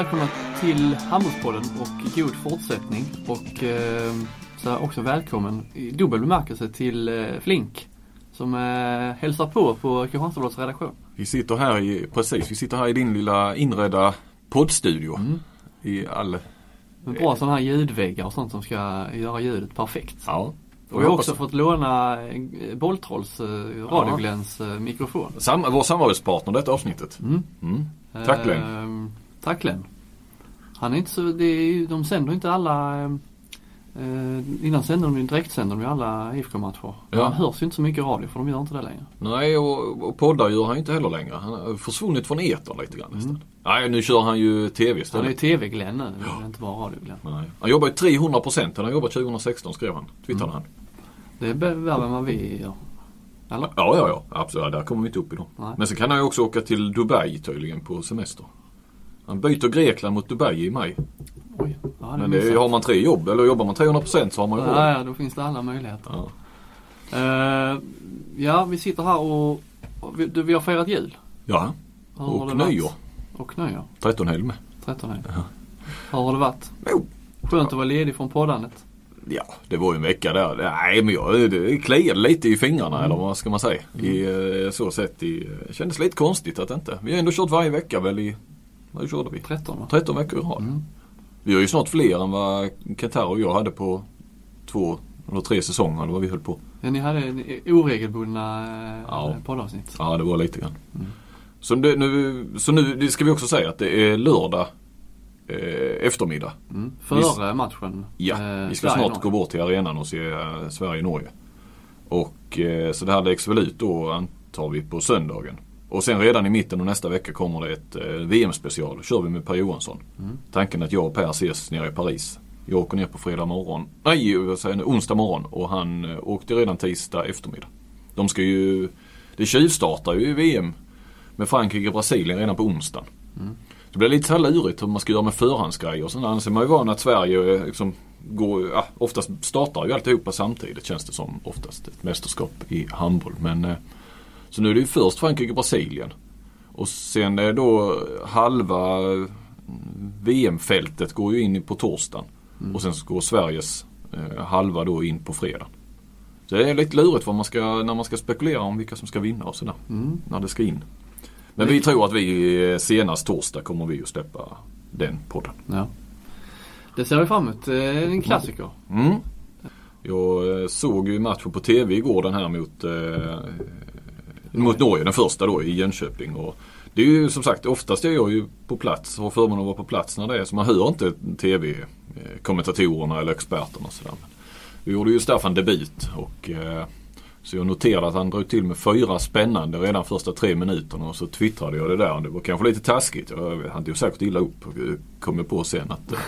välkomna till Handbollspodden och god fortsättning. Och eh, så också välkommen i dubbel bemärkelse till eh, Flink som eh, hälsar på på Kristianstadsbladets redaktion. Vi sitter här i, precis, vi sitter här i din lilla inredda poddstudio. Mm. I all, Med bra sådana här ljudväggar och sånt som ska göra ljudet perfekt. ja. Och vi har också fått låna eh, Bolltrolls eh, Radiogläns eh, mikrofon. Sam, vår samarbetspartner detta avsnittet. Mm. Mm. Tack Glenn. Tack Glenn. Han är inte så, det är, ju- de sänder inte alla eh, Innan sände de ju direktsände de ju alla IFK-matcher. Ja. Han hörs ju inte så mycket radio för de gör inte det längre. Nej och, och poddar gör han ju inte heller längre. Han har försvunnit från etern lite grann nästan. Mm. Nej nu kör han ju TV Han är ju istället. TV-Glenn nu, är inte bara radio-Glenn. Nej. Han jobbar ju 300 procent. Han har jobbat 2016 skrev han. Twittrade han. Det är värre än vad vi gör. Eller? Ja, ja, ja. Absolut. Ja, Där kommer vi inte upp idag. Nej. Men sen kan han ju också åka till Dubai tydligen på semester. Han byter Grekland mot Dubai i maj. Oj, ja, det Men det, har man tre jobb, eller jobbar man 300 procent så har man ju. Ja, ja, då finns det alla möjligheter. Ja. Eh, ja, vi sitter här och, och vi, du, vi har firat jul. ja. Hur Och nyår. Och nyår. 13 helg med. 13 helg. Hur har det varit? Jo. Skönt att vara ledig från poddandet. Ja, det var ju en vecka där. Nej, men jag det kliade lite i fingrarna Mm. eller vad ska man säga. I eh, så sätt. I, det kändes lite konstigt att inte. Vi har ändå kört varje vecka väl i, vad körde vi? 13 va? 13 veckor i rad. Mm. Vi har ju snart fler än vad Qatar och jag hade på två eller tre säsonger eller vad vi höll på. Ja, ni hade oregelbundna eh, Ja. poddavsnitt. Ja, det var lite grann. Mm. Så, det, nu, så nu ska vi också säga att det är lördag eh, eftermiddag. Mm. Före matchen. Ja, eh, vi ska snart gå bort till arenan och se eh, Sverige-Norge. Och eh, så det här läggs väl ut då antar vi på söndagen. Och sen redan i mitten av nästa vecka kommer det ett eh, VM-special. kör vi med Per Johansson. Mm. Tanken att jag och Per ses nere i Paris. Jag åker ner på fredag morgon, nej vad säger jag onsdag morgon och han eh, åkte redan tisdag eftermiddag. De ska ju, det tjuvstartar ju i VM med Frankrike och Brasilien redan på onsdagen. Mm. Det blir lite så här lurigt hur man ska göra med förhandsgrejer och sånt. Annars är man ju van att Sverige eh, liksom går, ja, oftast startar ju alltihopa samtidigt känns det som oftast. Ett mästerskap i handboll. Men, så nu är det ju först Frankrike och Brasilien. Och sen är då halva eh, VM-fältet går ju in på torsdagen. Mm. Och sen så går Sveriges eh, halva då in på fredag. Så det är lite lurigt vad man ska, när man ska spekulera om vilka som ska vinna och sådär. Mm. När det ska in. Men vi tror att vi eh, senast torsdag kommer vi att släppa den podden. Ja. Det ser vi fram emot. Är en klassiker. Mm. Jag eh, såg ju matchen på TV igår den här mot, eh, mot Norge, den första då i Jönköping. Och det är ju som sagt oftast är jag ju på plats, har förmånen att vara på plats när det är så man hör inte TV-kommentatorerna eh, eller experterna och sådär. Men Vi gjorde ju Staffan debut och eh, så jag noterade att han drog till med fyra spännande redan första tre minuterna och så twittrade jag det där. Det var kanske lite taskigt. Jag, han tog säkert illa upp och kom jag på sen att eh,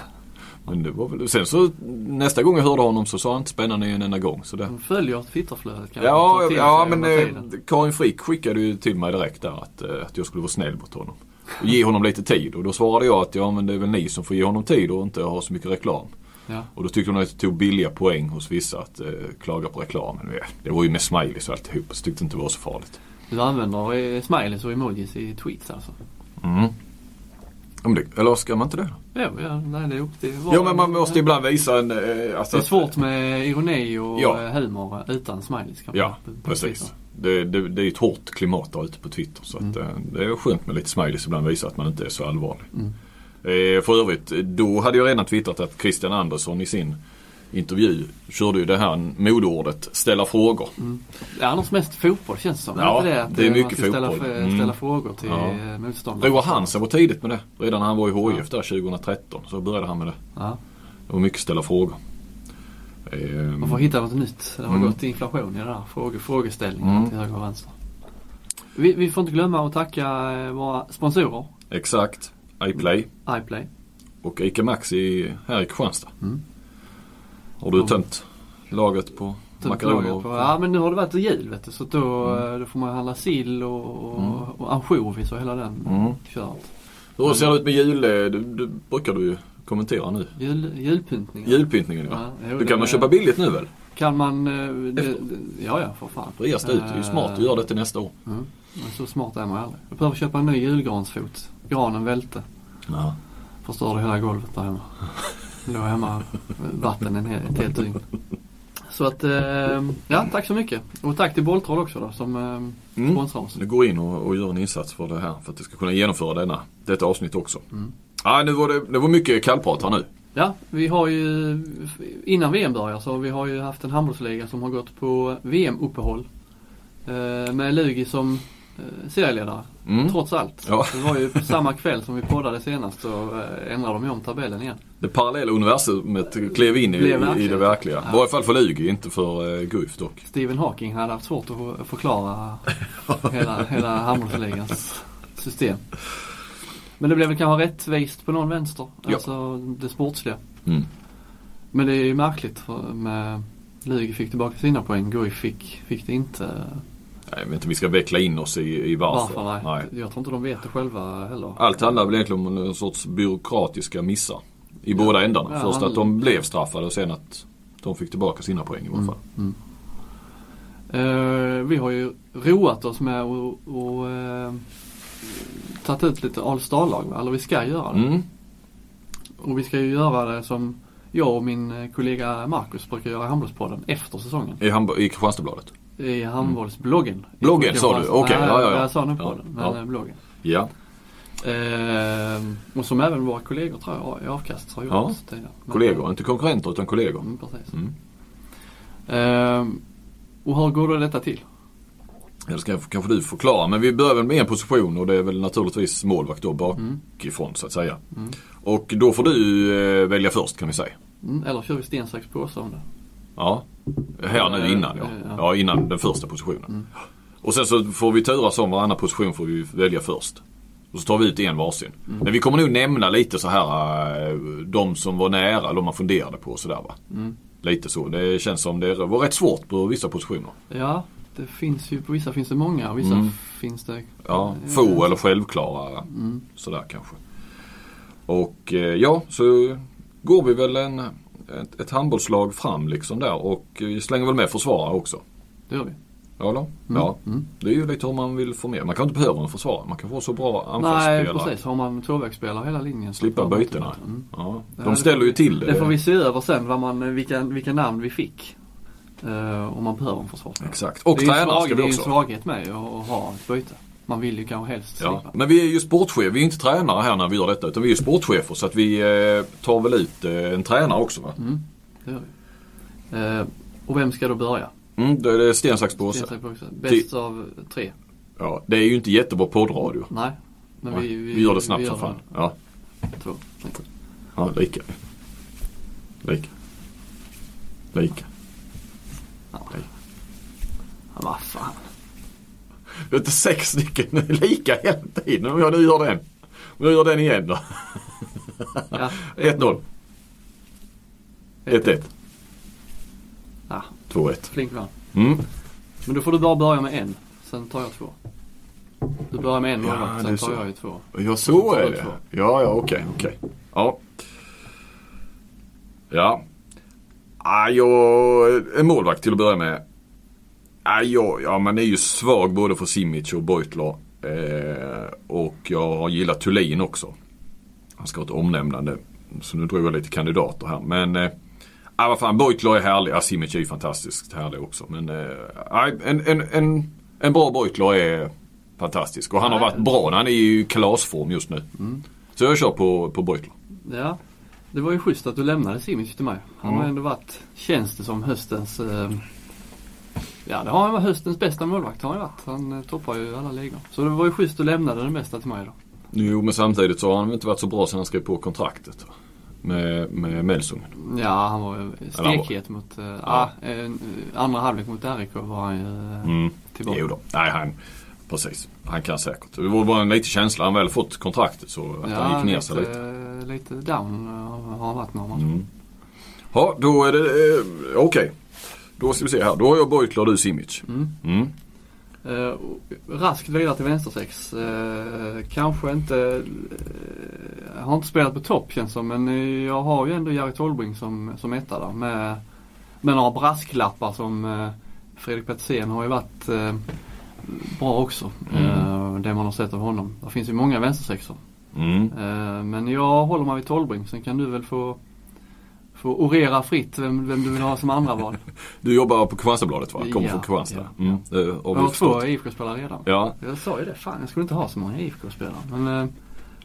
men det var väl, sen så nästa gång jag hörde honom så sa han inte spännande en enda gång. Så det, De följer Twitterflödet kanske. ja, ja men eh. Karin Frick skickade ju till mig direkt där att, eh, att jag skulle vara snäll mot honom. Och ge honom lite tid och då svarade jag att ja men det är väl ni som får ge honom tid och inte ha så mycket reklam. Ja. Och då tyckte hon att jag tog billiga poäng hos vissa att eh, klaga på reklamen. Det var ju med smileys och alltihop så tyckte inte det var så farligt. Du använder eh, smileys och emojis i tweets alltså? Mm. Men det, eller ska man inte det? Ja, ja nej det är upp till var- Ja men man måste ibland visa en... Eh, alltså, Det är svårt med ironi och Ja. eh, humor utan smileys. Ja, på- på precis. Det, det, det är ett hårt klimat där ute på Twitter så att, Mm. eh, det är skönt med lite smileys ibland visa att man inte är så allvarlig. Mm. Eh, för övrigt, då hade jag redan twittrat att Christian Andersson i sin intervju körde ju det här modeordet ställa frågor. Mm. Det är annars mest fotboll känns det som. Ja, det, att det är eh, mycket man ska ställa, fotboll. f- Mm. ställa frågor till Ja. ja. motståndare. Roar Hansen var tidigt med det. Redan när han var i HIF där 2013 så började han med det. Ja. Det var mycket ställa frågor. Eh, Man får hitta något nytt. Det har Mm. gått inflation i det där fråge, frågeställningen Mm. till höger och vänster. Vi, vi får inte glömma att tacka eh, våra sponsorer. Exakt. iPlay iPlay. och ICA Maxi här i Kristianstad. Mm. Har du tömt lagret på makaroner? Ja men nu har det varit jul vet du. Så då, Mm. eh, då får man handla sill och, Mm. och ansjovis och hela den Mm. köret. Hur ser det ut med jul? eh, Du, du brukar du ju kommentera nu. Jul, julpyntningen. Julpyntningen ja. Ja, jo, Du det kan man köpa billigt nu väl? Kan man... eh, Det, det, ja ja för fan. Reas det ut. Det är ju smart att göra det till nästa år. Mm. Men så smart är man aldrig. Jag behöver köpa en ny julgransfot. Granen välte. Ja. Förstörde hela golvet där hemma. Låg hemma vatten en hel, ett helt dygn. Så att, eh, ja tack så mycket. Och tack till Boltroll också då som eh, Mm. sponsrar oss. Nu går in och, och gör en insats för det här för att det ska kunna genomföra denna, detta avsnitt också. Mm. Ah, nu var det, det var mycket kallprat här nu. Ja, vi har ju innan VM börjar så vi har ju haft en handbollsliga som har gått på VM-uppehåll. Eh, med Lugi som eh, serieledare. Mm. Trots allt. Ja. Det var ju samma kväll som vi poddade senast så eh, ändrade de ju om tabellen igen. Det parallella universumet klev in i, i, i det verkliga. Ja. I varje fall för Lugi, inte för uh, Guif dock. Stephen Hawking hade haft svårt att förklara hela, hela handbollsligans system. Men det blev väl kanske rättvist på någon vänster. Ja. Alltså det sportsliga. Mm. Men det är ju märkligt för med Lugi fick tillbaka sina poäng. Guif fick, fick det inte. Nej, jag vet inte, vi ska veckla in oss i, i varför. Varför? Nej. Jag tror inte de vet det själva heller. Allt handlar väl egentligen om en sorts byråkratiska missar. I båda ändarna. Ja, Först att de blev straffade och sen att de fick tillbaka sina poäng i varje fall. Mm. Eh, vi har ju roat oss med att och, eh, tagit ut lite All Star-lag va? Eller vi ska göra det. Mm. Och vi ska ju göra det som jag och min eh, kollega Marcus brukar göra i Handbollspodden efter säsongen. I, Hamburg, i Kristianstadsbladet. I handbollsbloggen. Bloggen sa du? Okej, Nej, ja, ja, ja. Jag sa Ja, podden, men ja. bloggen. Ja. Eh, och som även våra kollegor tror jag i Avkast har gjort Ja. tidigare. Men- Kollegor, inte konkurrenter utan kollegor. Mm, precis. Mm. Eh, och hur går då detta till? Ja, det ska kanske du förklara. Men vi börjar väl med en position och det är väl naturligtvis målvakt då bakifrån så att säga. Mm. Och då får du eh, välja först kan vi säga. Mm, eller kör vi sten, sax, påse om det? Ja. Här nu innan ja. Eh, ja. Ja, innan den första positionen. Mm. Och sen så får vi turas om varannan position får vi välja först. Och så tar vi ut en varsin. Mm. Men vi kommer nog nämna lite så här eh, de som var nära, de man funderade på och sådär va. Mm. Lite så. Det känns som det var rätt svårt på vissa positioner. Ja, det finns ju, på vissa finns det många och vissa Mm. finns det Ja, eh, få eller självklara. Mm. Sådär kanske. Och eh, ja, så går vi väl en, ett, ett handbollslag fram liksom där och slänger väl med försvarare också. Det gör vi. Ja, eller? Mm. ja. Mm. Det är ju lite hur man vill få med. Man kan inte behöva en försvarare. Man kan få så bra Nej, anfallsspelare. precis. Har man tvåvägsspelare hela linjen Slippa bytena. Mm. Ja, de det ställer ju till det. Det får vi se över sen vad man, vilka, vilka namn vi fick. Uh, om man behöver en försvarsspelare. Exakt. Och det tränare ska Det vi är ju en också. svaghet med att ha ett byte. Man vill ju kanske helst Ja. slippa. Men vi är ju sportchef. Vi är inte tränare här när vi gör detta. Utan vi är ju sportchefer. Så att vi eh, tar väl ut eh, en tränare också va? Mm, det gör vi. Eh, och vem ska då börja? Mm, då är det sten, sax, påse. Bäst av tre? Ja, det är ju inte jättebra poddradio. Nej. Men vi, vi, vi gör det snabbt vi som fan. Ja. Två. Ja lika. Lika. Lika. Ja. Ja, vad fan. Det är inte sex stycken lika hela tiden. Om jag nu gör den. Om jag gör den igen då. Ja, 1-0. 1-1. Ja, 2-1. flink vann. Mm. Men då får du bara börja med en. Sen tar jag två. Du börjar med en Ja, målvakt, är sen tar så. jag ju två. Ja, så är det. två. Ja, ja, okej, okej. Ja. Ja. Ah, jag, en målvakt till att börja med. Ah, ja, ja, man är ju svag både för Simic och Beutler. Eh, och jag har gillat Thulin också. Han ska ha ett omnämnande. Så nu drog jag lite kandidater här. Men eh, ah, vad fan, Beutler är härlig. Ah, Simic är fantastiskt härlig också. Men eh, ah, en, en, en, en bra Beutler är fantastisk. Och han har varit bra. Han är i kalasform just nu. Mm. Så jag kör på, på Beutler. Ja, det var ju schysst att du lämnade Simic till mig. Han Mm. har ändå varit, känns det som, höstens eh, Ja, det har han varit höstens bästa målvakt har han varit. Han eh, toppar ju alla ligor. Så det var ju schysst att lämna den bästa till mig då. Jo, men samtidigt så har han inte varit så bra sen han skrev på kontraktet. Med, med Melsungen. Ja, han var stekhet mot, eh, ja. eh, andra halvlek mot RIK var han ju eh, Mm. tillbaka. Jo då. Nej, han, precis. Han kan säkert. Det var bara en liten känsla. Han väl fått kontraktet så att han gick ner sig lite. lite. lite down har han varit några matcher. Mm. Ja, då är det eh, okej. Då ska vi se här. Då har jag Beutler och du Simic. Mm. Mm. Eh, raskt vidare till vänstersex. Eh, kanske inte, eh, har inte spelat på topp känns som men eh, jag har ju ändå Jerry Tolbring som, som etta där med, med några brasklappar som eh, Fredrik Petersen har ju varit eh, bra också. Mm. Eh, det man har sett av honom. Det finns ju många vänstersexor. Mm. Eh, men jag håller mig vid Tolbring. Sen kan du väl få, få orera fritt vem, vem du vill ha som andra val. Du jobbar på Kristianstadsbladet va? Kommer Ja, från Kristianstad. ja, Mm. det har Jag har två. IFK-spelare redan. Ja, Jag sa ju det. Fan jag skulle inte ha så många IFK-spelare. Men eh,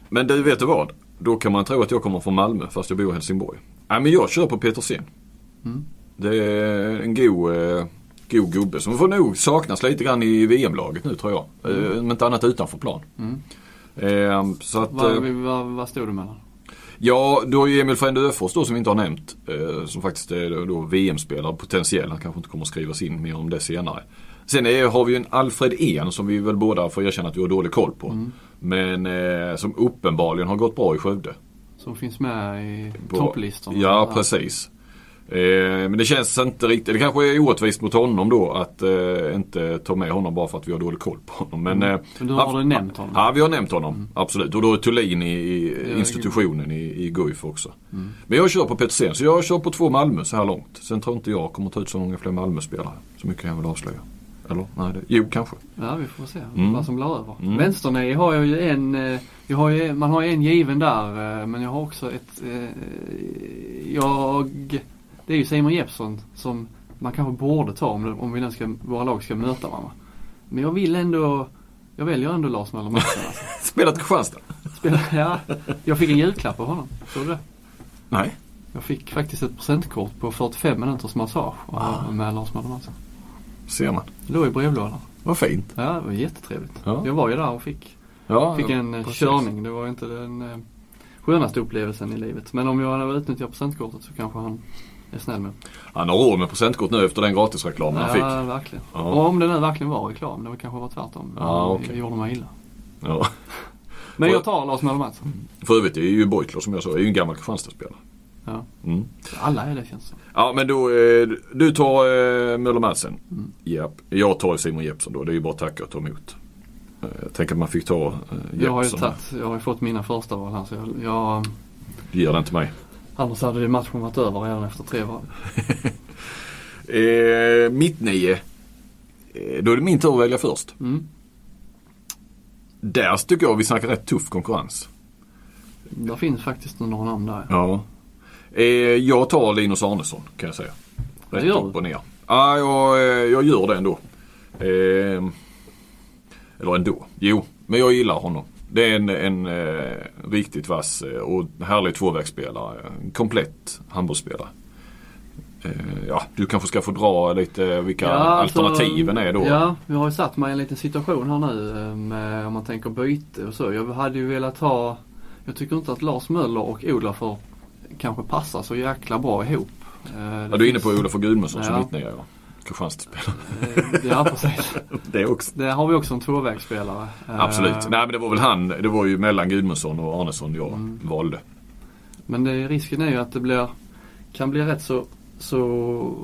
men du vet du vad? Då kan man tro att jag kommer från Malmö fast jag bor i Helsingborg. Nej men jag kör på Petersen. Mm. Det är en god, eh, god gubbe som får nog saknas lite grann i VM-laget nu tror jag. Eh, om inte annat utanför plan. mm. Eh, så att, vad, eh, vad, vad stod du mellan? Ja, då är ju Emil Frände Öfors då som vi inte har nämnt. Eh, som faktiskt är då VM-spelare potentiell. Han kanske inte kommer att skrivas in mer om det senare. Sen är, har vi ju en Alfred En som vi väl båda får erkänna att vi har dålig koll på. Mm. Men eh, som uppenbarligen har gått bra i Skövde. Som finns med i topplistorna. Ja, precis. Eh, men det känns inte riktigt, det kanske är orättvist mot honom då att eh, inte ta med honom bara för att vi har dålig koll på honom. Men, Mm. eh, Men du har du nämnt honom? Ja, vi har nämnt honom. Absolut. Och då är Thulin i, i institutionen i, i Guif också. Mm. Men jag kör på Petersen, så jag kör på två Malmö så här långt. Sen tror inte jag kommer ta ut så många fler Malmö-spelare. Så mycket kan jag väl avslöja. Eller? Nej, det, jo kanske. Ja, vi får se Mm. vad som blir över. Mm. Vänsternäge har jag ju en, eh, jag har ju, man har ju en given där men jag har också ett, jag, det är ju Simon Jeppsson som man kanske borde ta om, om vi nu ska, våra lag ska möta varandra. Men jag vill ändå, jag väljer ändå Lars Möller Mattsson alltså. Spelat Kristianstad? Spela, ja, jag fick en julklapp av honom, såg du det? Nej. Jag fick faktiskt ett presentkort på 45 minuters massage Ah. med Lars Möller Mattsson. Ser man. Det låg i brevlådan. Vad fint. Ja, det var jättetrevligt. Ja. Jag var ju där och fick Ja, Fick en eh, precis. körning. Det var inte den eh, skönaste upplevelsen i livet. Men om jag hade utnyttjat presentkortet så kanske han är snäll med Han har råd med presentkort nu efter den gratisreklamen han fick. Ja, verkligen. Ja. Och om det nu verkligen var reklam. Det var kanske var tvärtom. Ja, Det okej. gjorde mig illa. Ja. Men jag tar Lars Möller Mattsson. För övrigt är ju Beutler som jag sa, är ju en gammal Kristianstadsspelare. Ja. Mm. Alla är det känns det som. Ja men då, eh, du tar eh, Möller Madsen. Mm. Japp. Jag tar Simon Jeppsson då. Det är ju bara att tacka och ta emot. Eh, Jag tänker att man fick ta eh, Jag har ju Jeppsson. tagit, jag har fått mina första val här så jag, jag Ger den till mig. Annars hade ju matchen varit över redan efter tre val. Eh, mitt nio. Eh, då är det min tur att välja först. Mm. Där tycker jag vi snackar rätt tuff konkurrens. Det finns faktiskt några namn där. Ja. Eh, jag tar Linus Arnesson kan jag säga. Rätt Det upp och ner. Ja, jag, eh, jag gör det ändå. Eh, eller ändå. Jo, men jag gillar honom. Det är en, en eh, riktigt vass eh, och härlig tvåvägsspelare. En komplett handbollsspelare. Eh, ja, du kanske ska få dra lite vilka alltså, alternativen är då. Ja, vi har ju satt mig i en liten situation här nu eh, med, om man tänker byte och så. Jag hade ju velat ha, jag tycker inte att Lars Möller och Olafur kanske passar så jäkla bra ihop. Eh, Ja, du är inne på Olof Gudmundsson som Ja. mitt nya ja. Kristianstadsspelare. Eh, Ja, precis. Det också. Där har vi också en tvåvägsspelare. Eh, Absolut. Nej men det var väl han, det var ju mellan Gudmundsson och Arnesson jag Mm. valde. Men det, risken är ju att det blir, kan bli rätt så, så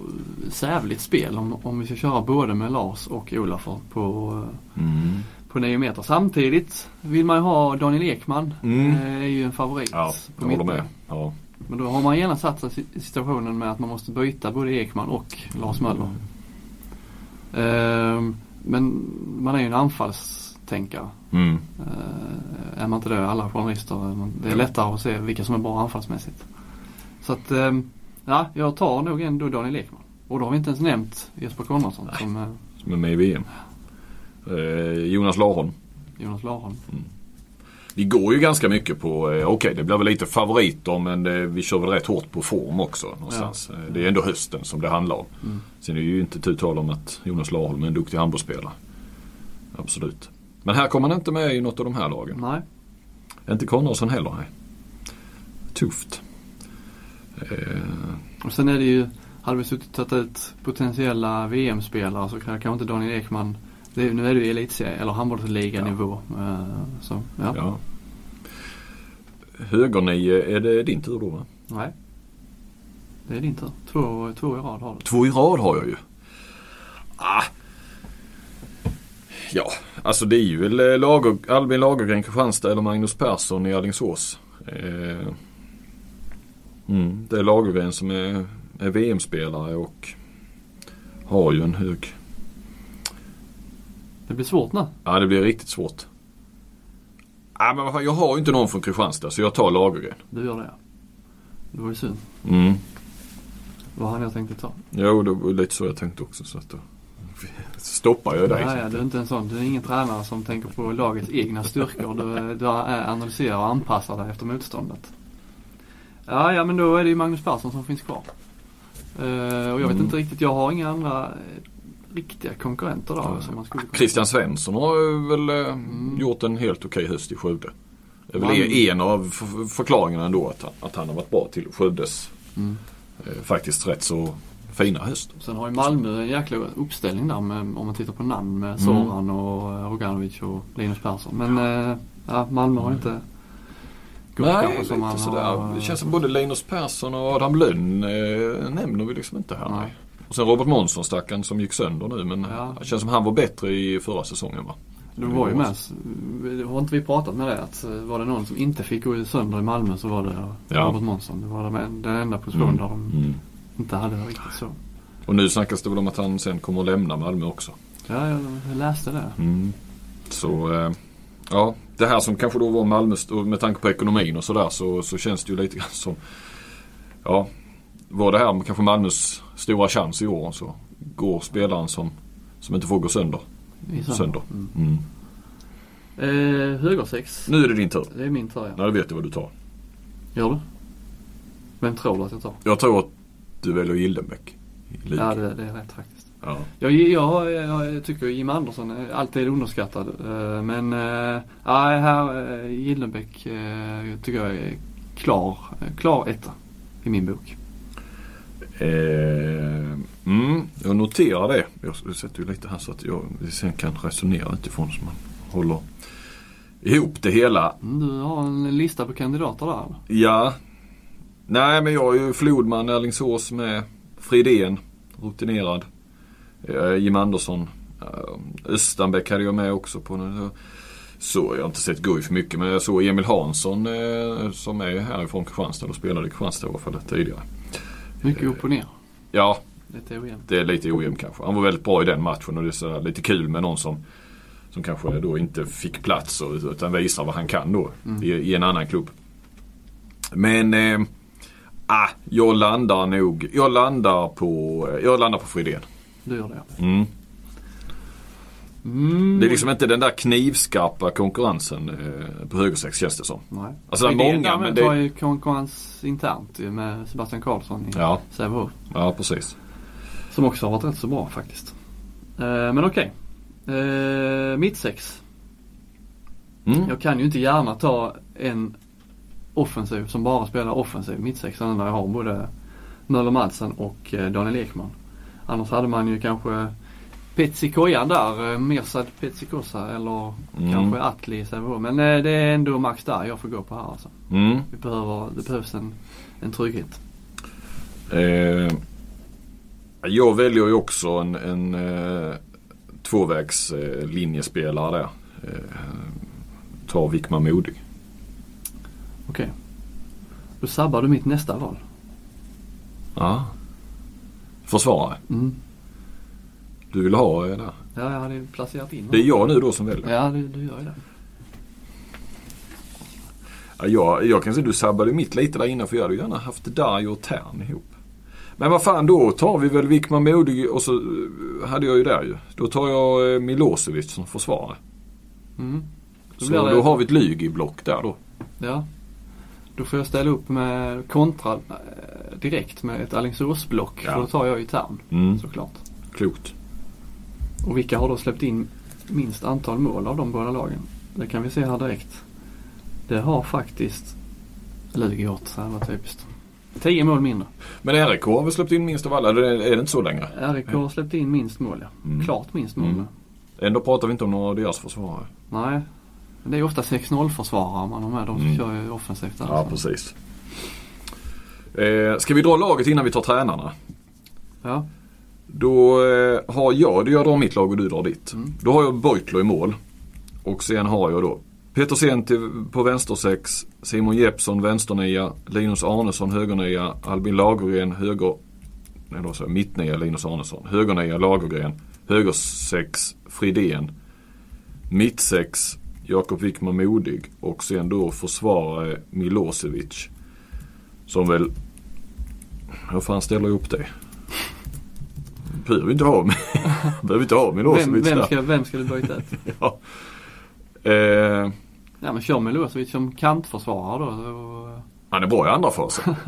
sävligt spel om, om vi ska köra både med Lars och Olafur på, Mm. på 9 meter. Samtidigt vill man ju ha Daniel Ekman. Mm. Eh, är ju en favorit Ja, på jag håller med. Ja. Men då har man gärna satt sig i situationen med att man måste byta både Ekman och Lars Möller. Ehm, men man är ju en anfallstänkare. Mm. Eh, är man inte det, alla journalister, det är lättare att se vilka som är bra anfallsmässigt. Så att, ehm, ja, jag tar nog ändå Daniel Ekman. Och då har vi inte ens nämnt Jesper Konradsson som eh, Som är med i VM. Eh, Jonas Larholm. Jonas Larholm. Vi går ju ganska mycket på, eh, okej det blir väl lite favoriter men det, vi kör väl rätt hårt på form också någonstans. Eh, Det är ändå hösten som det handlar om. Mm. Sen är det ju inte tu tal om att Jonas Larholm är en duktig handbollsspelare. Absolut. Men här kommer han inte med i något av de här lagen. Nej, Inte Konradsson heller, nej. Tufft. Eh, och sen är det ju, hade vi suttit och tagit ut potentiella VM-spelare så kan- kanske inte Daniel Ekman det nu är det ju elitserie eller handbollsliganivå. Eh, så ja. ja. Högernio, är det din tur då va? Nej. Det är din tur. Två, två i rad har du. Två i rad har jag ju. Ah. Ja, alltså det är ju väl eh, Lager, Albin Lagergren Kristianstad eller Magnus Persson i Alingsås. Eh. Mm, det är Lagergren som är, är VM-spelare och har ju en hög. Det blir svårt nu. Ja, det blir riktigt svårt. Nej men vad fan, jag har ju inte någon från Kristianstad så jag tar Lagergren. Du gör det ja. Det var ju synd. Mm. Vad hade jag tänkt ta? Jo, det var lite så jag tänkte också. Så att då stoppar jag dig. Nej, ja, du är inte en sån. Du är ingen tränare som tänker på lagets egna styrkor. Du, du analyserar och anpassar dig efter motståndet. Ja, ja men då är det ju Magnus Persson som finns kvar. Uh, och jag vet Mm. inte riktigt, jag har inga andra riktiga konkurrenter där som man skulle. Christian Svensson har väl eh, Mm. gjort en helt okej höst i Skövde. Det är väl Man- en av förklaringarna ändå att han, att han har varit bra till Skövdes Mm. eh, faktiskt rätt så fina höst. Sen har ju Malmö en jäkla uppställning där med, om man tittar på namn med Soran och eh, Roganovic och Linus Persson. Men eh, ja, Malmö har inte gått Nej, kanske som man lite sådär. har... Det känns som både Linus Persson och Adam Lönn eh, nämner vi liksom inte här. Nej. Nej. Och sen Robert Månsson stackaren som gick sönder nu men Ja. det känns som han var bättre i förra säsongen va? Du var ju med. Har inte vi pratat med det? Att eh, var det någon som inte fick gå sönder i Malmö så var det Ja. Robert Månsson. Det var den- enda positionen där de Mm. inte hade det riktigt så. Och nu snackas det väl om att han sen kommer att lämna Malmö också. Ja, jag, läste det. Mm. Så eh, ja, det här som kanske då var Malmö med tanke på ekonomin och sådär så, så känns det ju lite grann som Ja, var det här kanske Malmös stora chans i år så går spelaren som, som inte får gå sönder. Sönder. Mm. Mm. Eh, högersex. Nu är det din tur. Det är min tur ja. Nej, då vet du vad du tar. Gör du? Vem tror du att jag tar? Jag tror att du väljer Gildenbäck. Ja, det, det är rätt faktiskt. ja. Jag, jag, jag tycker Jim Andersson är alltid underskattad. Eh, Men äh, här äh, Gildenbäck äh, tycker jag är klar, klar etta i min bok. Eh, mm, jag noterar det. Jag sätter ju lite här så att jag sen kan resonera utifrån så man håller ihop det hela. Du har en lista på kandidater där? Ja. Nej men jag är ju Flodman, Erlingsås med Fridén, rutinerad. Eh, Jim Andersson. Eh, Östanbäck hade jag med också på den. Så jag har inte sett Guif för mycket men jag såg Emil Hansson eh, som är härifrån Kristianstad och spelade i Kristianstad i alla fall tidigare. Mycket upp och ner. Ja, Lite ojämnt. det är lite ojämnt kanske. Han var väldigt bra i den matchen och det är så lite kul med någon som som kanske då inte fick plats och, utan visar vad han kan då Mm. i, i en annan klubb. Men eh, ah, jag landar nog, jag landar på, jag landar på Fridén. Du gör det. Mm. Mm. Det är liksom inte den där knivskarpa konkurrensen eh, på högersex känns det som. Nej. Alltså, det är många, däremot men det- har ju konkurrens internt med Sebastian Karlsson i Ja, Sävehof. ja precis. Som också har varit rätt så bra faktiskt. Eh, men okej. Eh, mitt sex. Mm. Jag kan ju inte gärna ta en offensiv som bara spelar offensiv mittsexa när jag har både Möller Madsen och eh, Daniel Ekman. Annars hade man ju kanske Petsi Kojan där, eh, Mirsad Petsikosa eller Mm. kanske Atli Sävehof. Men eh, det är ändå Max där jag får gå på här alltså. Mm. Vi behöver, det behövs en, en trygghet. Eh, jag väljer ju också en, en eh, tvåvägs eh, linjespelare där. Tar Wickman Modig. Okej. Då sabbar du mitt nästa val. Ja. Försvarare. Mm. Du vill ha där. Ja, jag hade placerat in Det är jag nu då som väljer. Ja, du, du gör ju det. Ja, jag, jag kan säga du sabbade mitt lite där innan för jag hade gärna haft Dario och Tern ihop. Men vad fan då tar vi väl Wickman Modig och så eh, hade jag ju där ju. Då tar jag eh, Milosevic som försvarare. Mm. Då Så det- då har vi ett lyg i block där då. Ja. Då får jag ställa upp med kontra eh, direkt med ett Alingsåsblock. Ja. För då tar jag ju Tern Mm. såklart. Klokt. Och vilka har då släppt in minst antal mål av de båda lagen? Det kan vi se här direkt. Det har faktiskt Lugi gjort. Så här var typiskt. 10 mål mindre. Men RIK har väl släppt in minst av alla? Är det inte så längre? RIK har släppt in minst mål ja. Mm. Klart minst mål. Mm. Ändå pratar vi inte om några av deras försvarare. Nej. Men det är ofta 6-0 försvarare man har med. De Mm. kör ju offensivt där. Ja, precis. Eh, ska vi dra laget innan vi tar tränarna? Ja. Då eh, har jag, jag drar mitt lag och du drar ditt. Mm. Då har jag Beutler i mål. Och sen har jag då Petersen till, på vänstersex, Simon Jeppsson vänsternia, Linus Arnesson högernia, Albin Lagergren höger, nej då så, mittnia Linus Arnesson, högernia Lagergren, högersex Fridén, mittsex Jakob Wickman Modig och sen då försvarare Milosevic. Som väl, hur fan ställer jag upp det? Behöver inte ha, behöver inte ha Vem, Milosevic vem, där. ska, vem ska du byta ut? Ja. Eh, Ja men kör Milosevic som kantförsvarare då. Så, han är bra i andra fasen.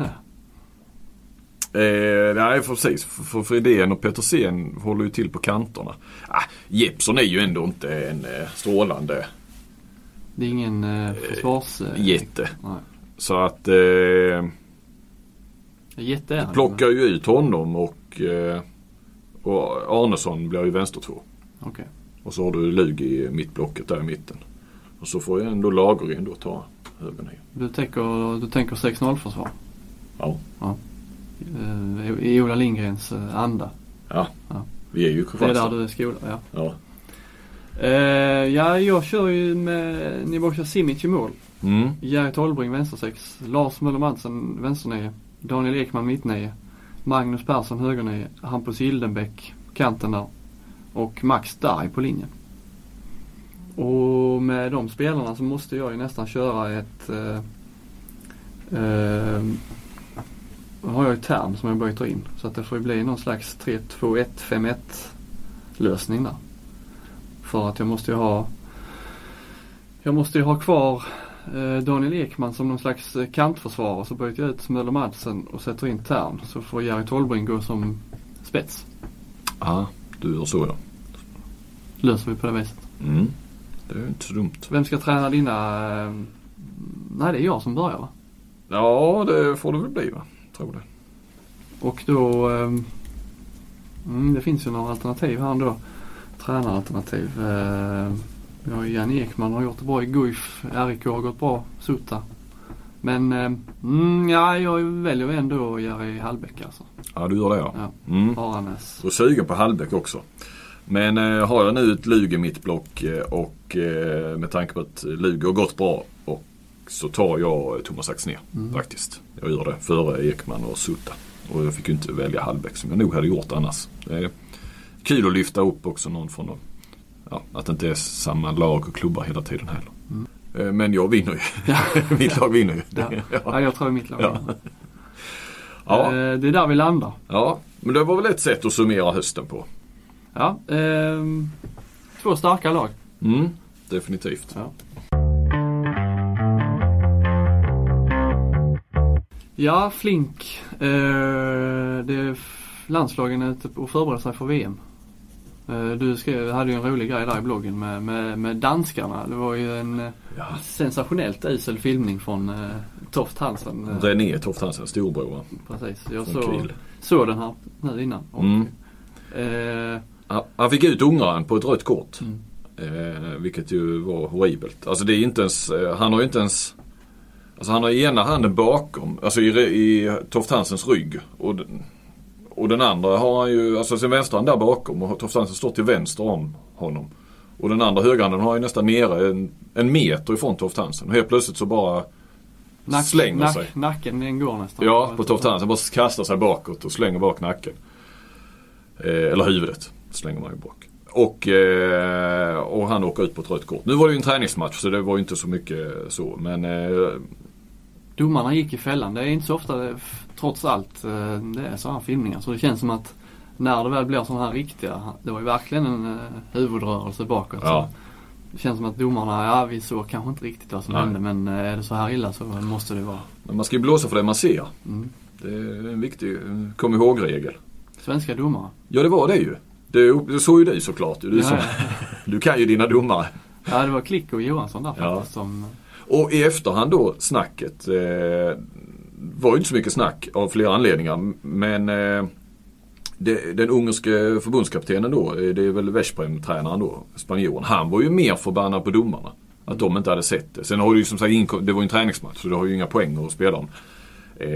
Eh, nej precis, för, Fridén och Petersen håller ju till på kanterna. Ah, Jeppsson är ju ändå inte en eh, strålande det är ingen eh, försvars... Eh. Så att eh, Jätte är han. plockar ju ut honom och, eh, och Arnesson blir ju vänstertvå. Okej. Och så har du Lug i mittblocket där i mitten. Och så får ju ändå Lagergren då ta höger ner. Du tänker, du tänker 6-0 försvar? Ja. Eh, I Ola Lindgrens eh, anda. Ja. Ja. Vi är ju Det är där Kristianstad. du är skolad, ja. Ja. Eh, ja, jag kör ju med Niboka Simic i mål. Mm. Jerry Tolbring vänstersex. Lars Möller Madsen vänsternio. Daniel Ekman mittnio. Magnus Persson Högernie, Hampus Hildenbäck kanten där. Och Max Darj på linjen. Och med de spelarna så måste jag ju nästan köra ett eh, eh, har jag ju term som jag byter in. Så att det får ju bli någon slags 3-2-1-5-1 lösning där. För att jag måste ju ha Jag måste ju ha kvar Daniel Ekman som någon slags eh, kantförsvarare. Så byter jag ut Möller Madsen och sätter in Tern. Så får Jerry Tolbring gå som spets. Ja, du gör så ja. Löser vi på det viset. Mm. Det är inte så dumt. Vem ska träna dina eh, Nej det är jag som börjar va? Ja, det får det väl bli va. Tror det. Och då eh, mm, Det finns ju några alternativ här ändå. Tränaralternativ. Eh, vi har ju Jan Ekman har gjort det bra i Guif. RIK har gått bra. Sutta. Men eh, mm, ja, jag väljer ändå Jerry Hallbäck alltså. Ja, du gör det ja. Ja. Mm. Och sugen på Hallbäck också. Men eh, har jag nu ett Lugi i mitt block eh, och eh, med tanke på att Lugi har gått bra och så tar jag eh, Thomas Axnér Mm. faktiskt. Jag gör det före Ekman och Sutta. Och jag fick ju inte välja Hallbäck som jag nog hade gjort annars. Det är kul att lyfta upp också någon från dem. Ja, att det inte är samma lag och klubbar hela tiden heller. Mm. Eh, Men jag vinner ju. Mitt lag vinner ju. Ja. Ja. Ja, jag tror mitt lag. Ja. Ja. Eh, det är där vi landar. ja, men det var väl ett sätt att summera hösten på. Ja, ehm, två starka lag. Mm, definitivt. Ja. Ja, Flink. Eh, det landslagen är ute och förbereder sig för VM. Eh, du skrev, hade ju en rolig grej där i bloggen med, med, med danskarna. Det var ju en eh, Ja. sensationellt usel filmning från eh, Toft Hansen. Eh, René Toft Hansen, storbror va? precis. Jag såg, såg den här nu innan. Och, Mm. eh, Han- fick ut ungraren på ett rött kort. mm, Eh, vilket ju var horribelt. Alltså det är inte ens, han har ju inte ens Alltså han har ena handen bakom, alltså i, i Toft Hansens rygg. Och, den- och den andra har han ju, alltså sin vänstra där bakom och Hansen står till vänster om honom. Och den andra högerhanden har ju nästan nere en, en meter ifrån Toft Hansen. Och helt plötsligt så bara nack, slänger nack, sig. Nacken den går nästan. Ja, på Toft Hansen. Bara kastar sig bakåt och slänger bak nacken. Eh, eller huvudet slänger man ju bak. Och, eh, och han åker ut på ett rött kort. Nu var det ju en träningsmatch så det var ju inte så mycket så. Men eh, Domarna gick i fällan. Det är inte så ofta det, trots allt eh, det är sådana här filmningar. Så det känns som att när det väl blir sådana här riktiga, det var ju verkligen en eh, huvudrörelse bakåt. Ja. Så det känns som att domarna, ja vi såg kanske inte riktigt vad som Nej. hände men eh, är det så här illa så måste det vara. men man ska ju blåsa för det man ser. Mm. Det är en viktig kom ihåg-regel. Svenska domare. Ja det var det ju. Det, det såg ju du såklart. Du, Ja, som, ja. du kan ju dina domare. ja det var Klick och Johansson där Ja. faktiskt som Och i efterhand då snacket. Eh, var ju inte så mycket snack av flera anledningar. Men eh, det, den ungerske förbundskaptenen då, eh, det är väl Veszprem-tränaren då, spanjoren. Han var ju mer förbannad på domarna. Att de inte hade sett det. Sen har det ju som sagt det var ju en träningsmatch så det har ju inga poäng att spela om. Eh,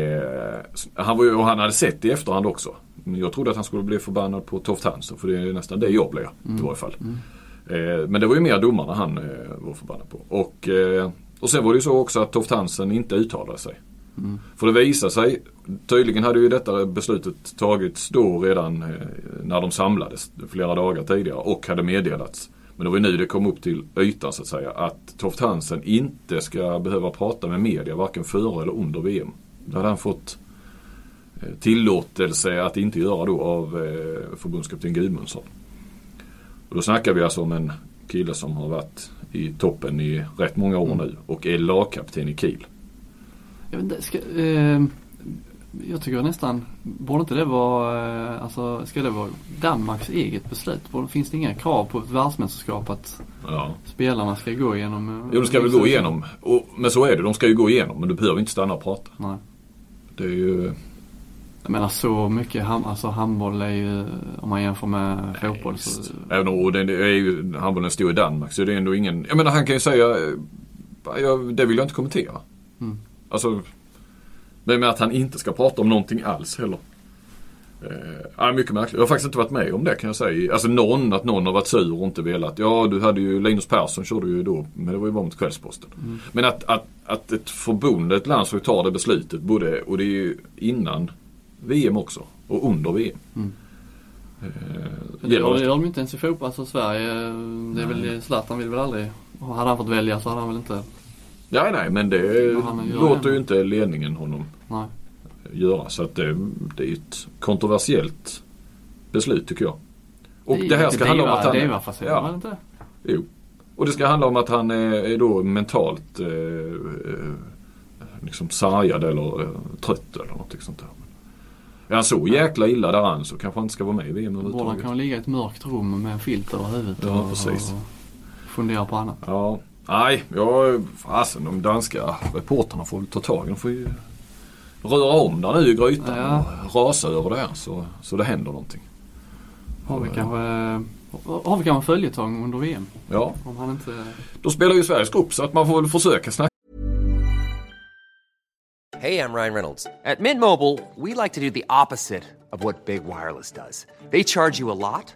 han var ju, och han hade sett det i efterhand också. Jag trodde att han skulle bli förbannad på Toft Hansen för det är nästan det jag blir i varje fall. Mm. Eh, men det var ju mer domarna han eh, var förbannad på. Och, eh, och sen var det ju så också att Toft Hansen inte uttalade sig. Mm. För det visar sig, tydligen hade ju detta beslutet tagits då redan eh, när de samlades flera dagar tidigare och hade meddelats. Men det var ju nu det kom upp till ytan så att säga. Att Toft Hansen inte ska behöva prata med media varken före eller under VM. Det hade han fått eh, tillåtelse att inte göra då av eh, förbundskapten Gudmundsson. Och då snackar vi alltså om en kille som har varit i toppen i rätt många år nu och är lagkapten i Kiel. Jag, vet inte, ska, eh, jag tycker nästan, borde inte det vara, eh, alltså ska det vara Danmarks eget beslut? Borde, finns det inga krav på ett världsmästerskap att Ja. spelarna ska gå igenom? eh, Jo, de ska väl gå igenom. Och, men så är det, de ska ju gå igenom. Men du behöver inte stanna och prata. Nej. Det är ju... Jag menar så mycket, ham, alltså handboll är ju, om man jämför med fotboll så. Även om det är ju, handbollen stor i Danmark så det är ändå ingen, jag menar han kan ju säga, jag, det vill jag inte kommentera. Mm. Alltså, det med att han inte ska prata om någonting alls heller. Eh, mycket märkligt. Jag har faktiskt inte varit med om det kan jag säga. Alltså någon, att någon har varit sur och inte velat. Ja, du hade ju Linus Persson körde ju då, men det var ju bara mot Kvällsposten. Mm. Men att, att, att ett förbund, ett landslag tar det beslutet, både, och det är ju innan VM också och under VM. Mm. Eh, Det gör, de inte ens i fotboll, alltså Sverige, det är väl, Zlatan vill väl aldrig, hade han fått välja så hade han väl inte, Nej, nej, men det Men han låter det. ju inte ledningen honom nej. göra. Så att det, det är ett kontroversiellt beslut tycker jag. Och det, är här ska handla om att han... Ja. var det inte? Jo. Och det ska handla om att han är, är då mentalt eh, eh, liksom sargad eller eh, trött eller något sånt där. Är han så jäkla illa däran så kanske han inte ska vara med i VM han överhuvudtaget. kan ligga i ett mörkt rum med en filt över huvudet Ja, och, precis. och fundera på annat. Ja. Nej, jag, fasen de danska reportrarna får väl ta tag i De får ju röra om där nu i grytan Ja. och rasa över det här så, så det händer någonting. Har vi kanske, har vi kanske en följetong under VM? Ja, Om han inte, då spelar ju Sveriges grupp så att man får väl försöka snacka Hey, I'm Ryan Reynolds. At Mint Mobile, we like to do the opposite of what Big Wireless does. They charge you a lot,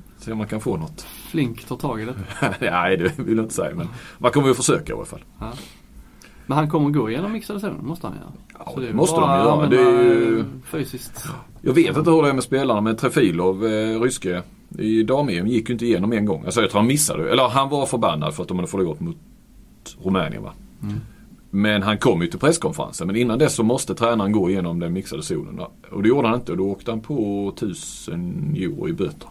se om man kan få något. Flink tar tag i det. Nej, det vill jag inte säga men man kommer ju försöka i alla fall. Men han kommer gå igenom mixade zonen, måste han göra. Ja, det måste de göra. Det är ju- eh, Fysiskt. Jag vet inte hur det är med spelarna men Trefilov, eh, ryske, i dam-EM gick ju inte igenom en gång. Alltså jag tror han missade. Eller han var förbannad för att de hade förlorat mot Rumänien va. Men han kom ju till presskonferensen. Men innan dess så måste tränaren gå igenom den mixade zonen. va. Och det gjorde han inte och då åkte han på 1000 euro i böter.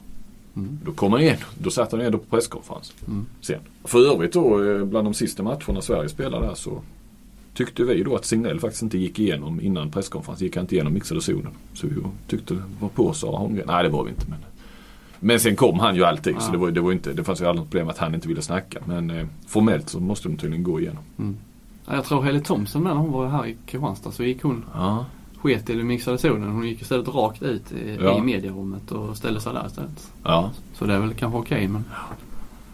Då kom han igen. Då satt han ändå på presskonferens. Sen. För övrigt då eh, bland de sista matcherna Sverige spelade där så tyckte vi då att Signell faktiskt inte gick igenom innan presskonferensen. Gick han inte igenom mixade zonen. Så vi tyckte det var på Sara Holmgren. Nej det var vi inte men. Men sen kom han ju alltid så det var, det var inte, det fanns ju aldrig något problem att han inte ville snacka. Men eh, formellt så måste de tydligen gå igenom. Ja, jag tror Helle Thompson när hon var här i Kristianstad så gick hon, Ja. Sket i mixade zonen. Hon gick istället rakt ut i, Ja. i medierummet och ställde sig där istället. Ja. Så det är väl kanske okej men.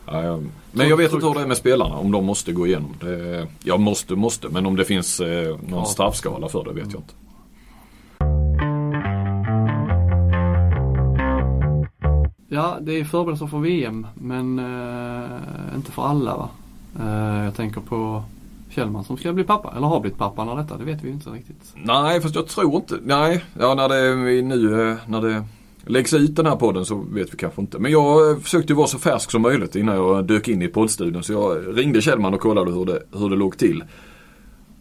Ja, jag, men jag vet inte hur det är med spelarna. Om de måste gå igenom. Det, jag måste, måste. Men om det finns eh, någon Ja. straffskala för det vet jag inte. Ja, det är förberedelser för VM men eh, inte för alla va. Eh, jag tänker på Kjellman som ska bli pappa, eller har blivit pappa när detta, det vet vi ju inte riktigt. Nej, fast jag tror inte. Nej, ja, när det nu när det läggs ut den här podden så vet vi kanske inte. Men jag eh, försökte ju vara så färsk som möjligt innan jag dök in i poddstudion. Så jag ringde Kjellman och kollade hur det, hur det låg till.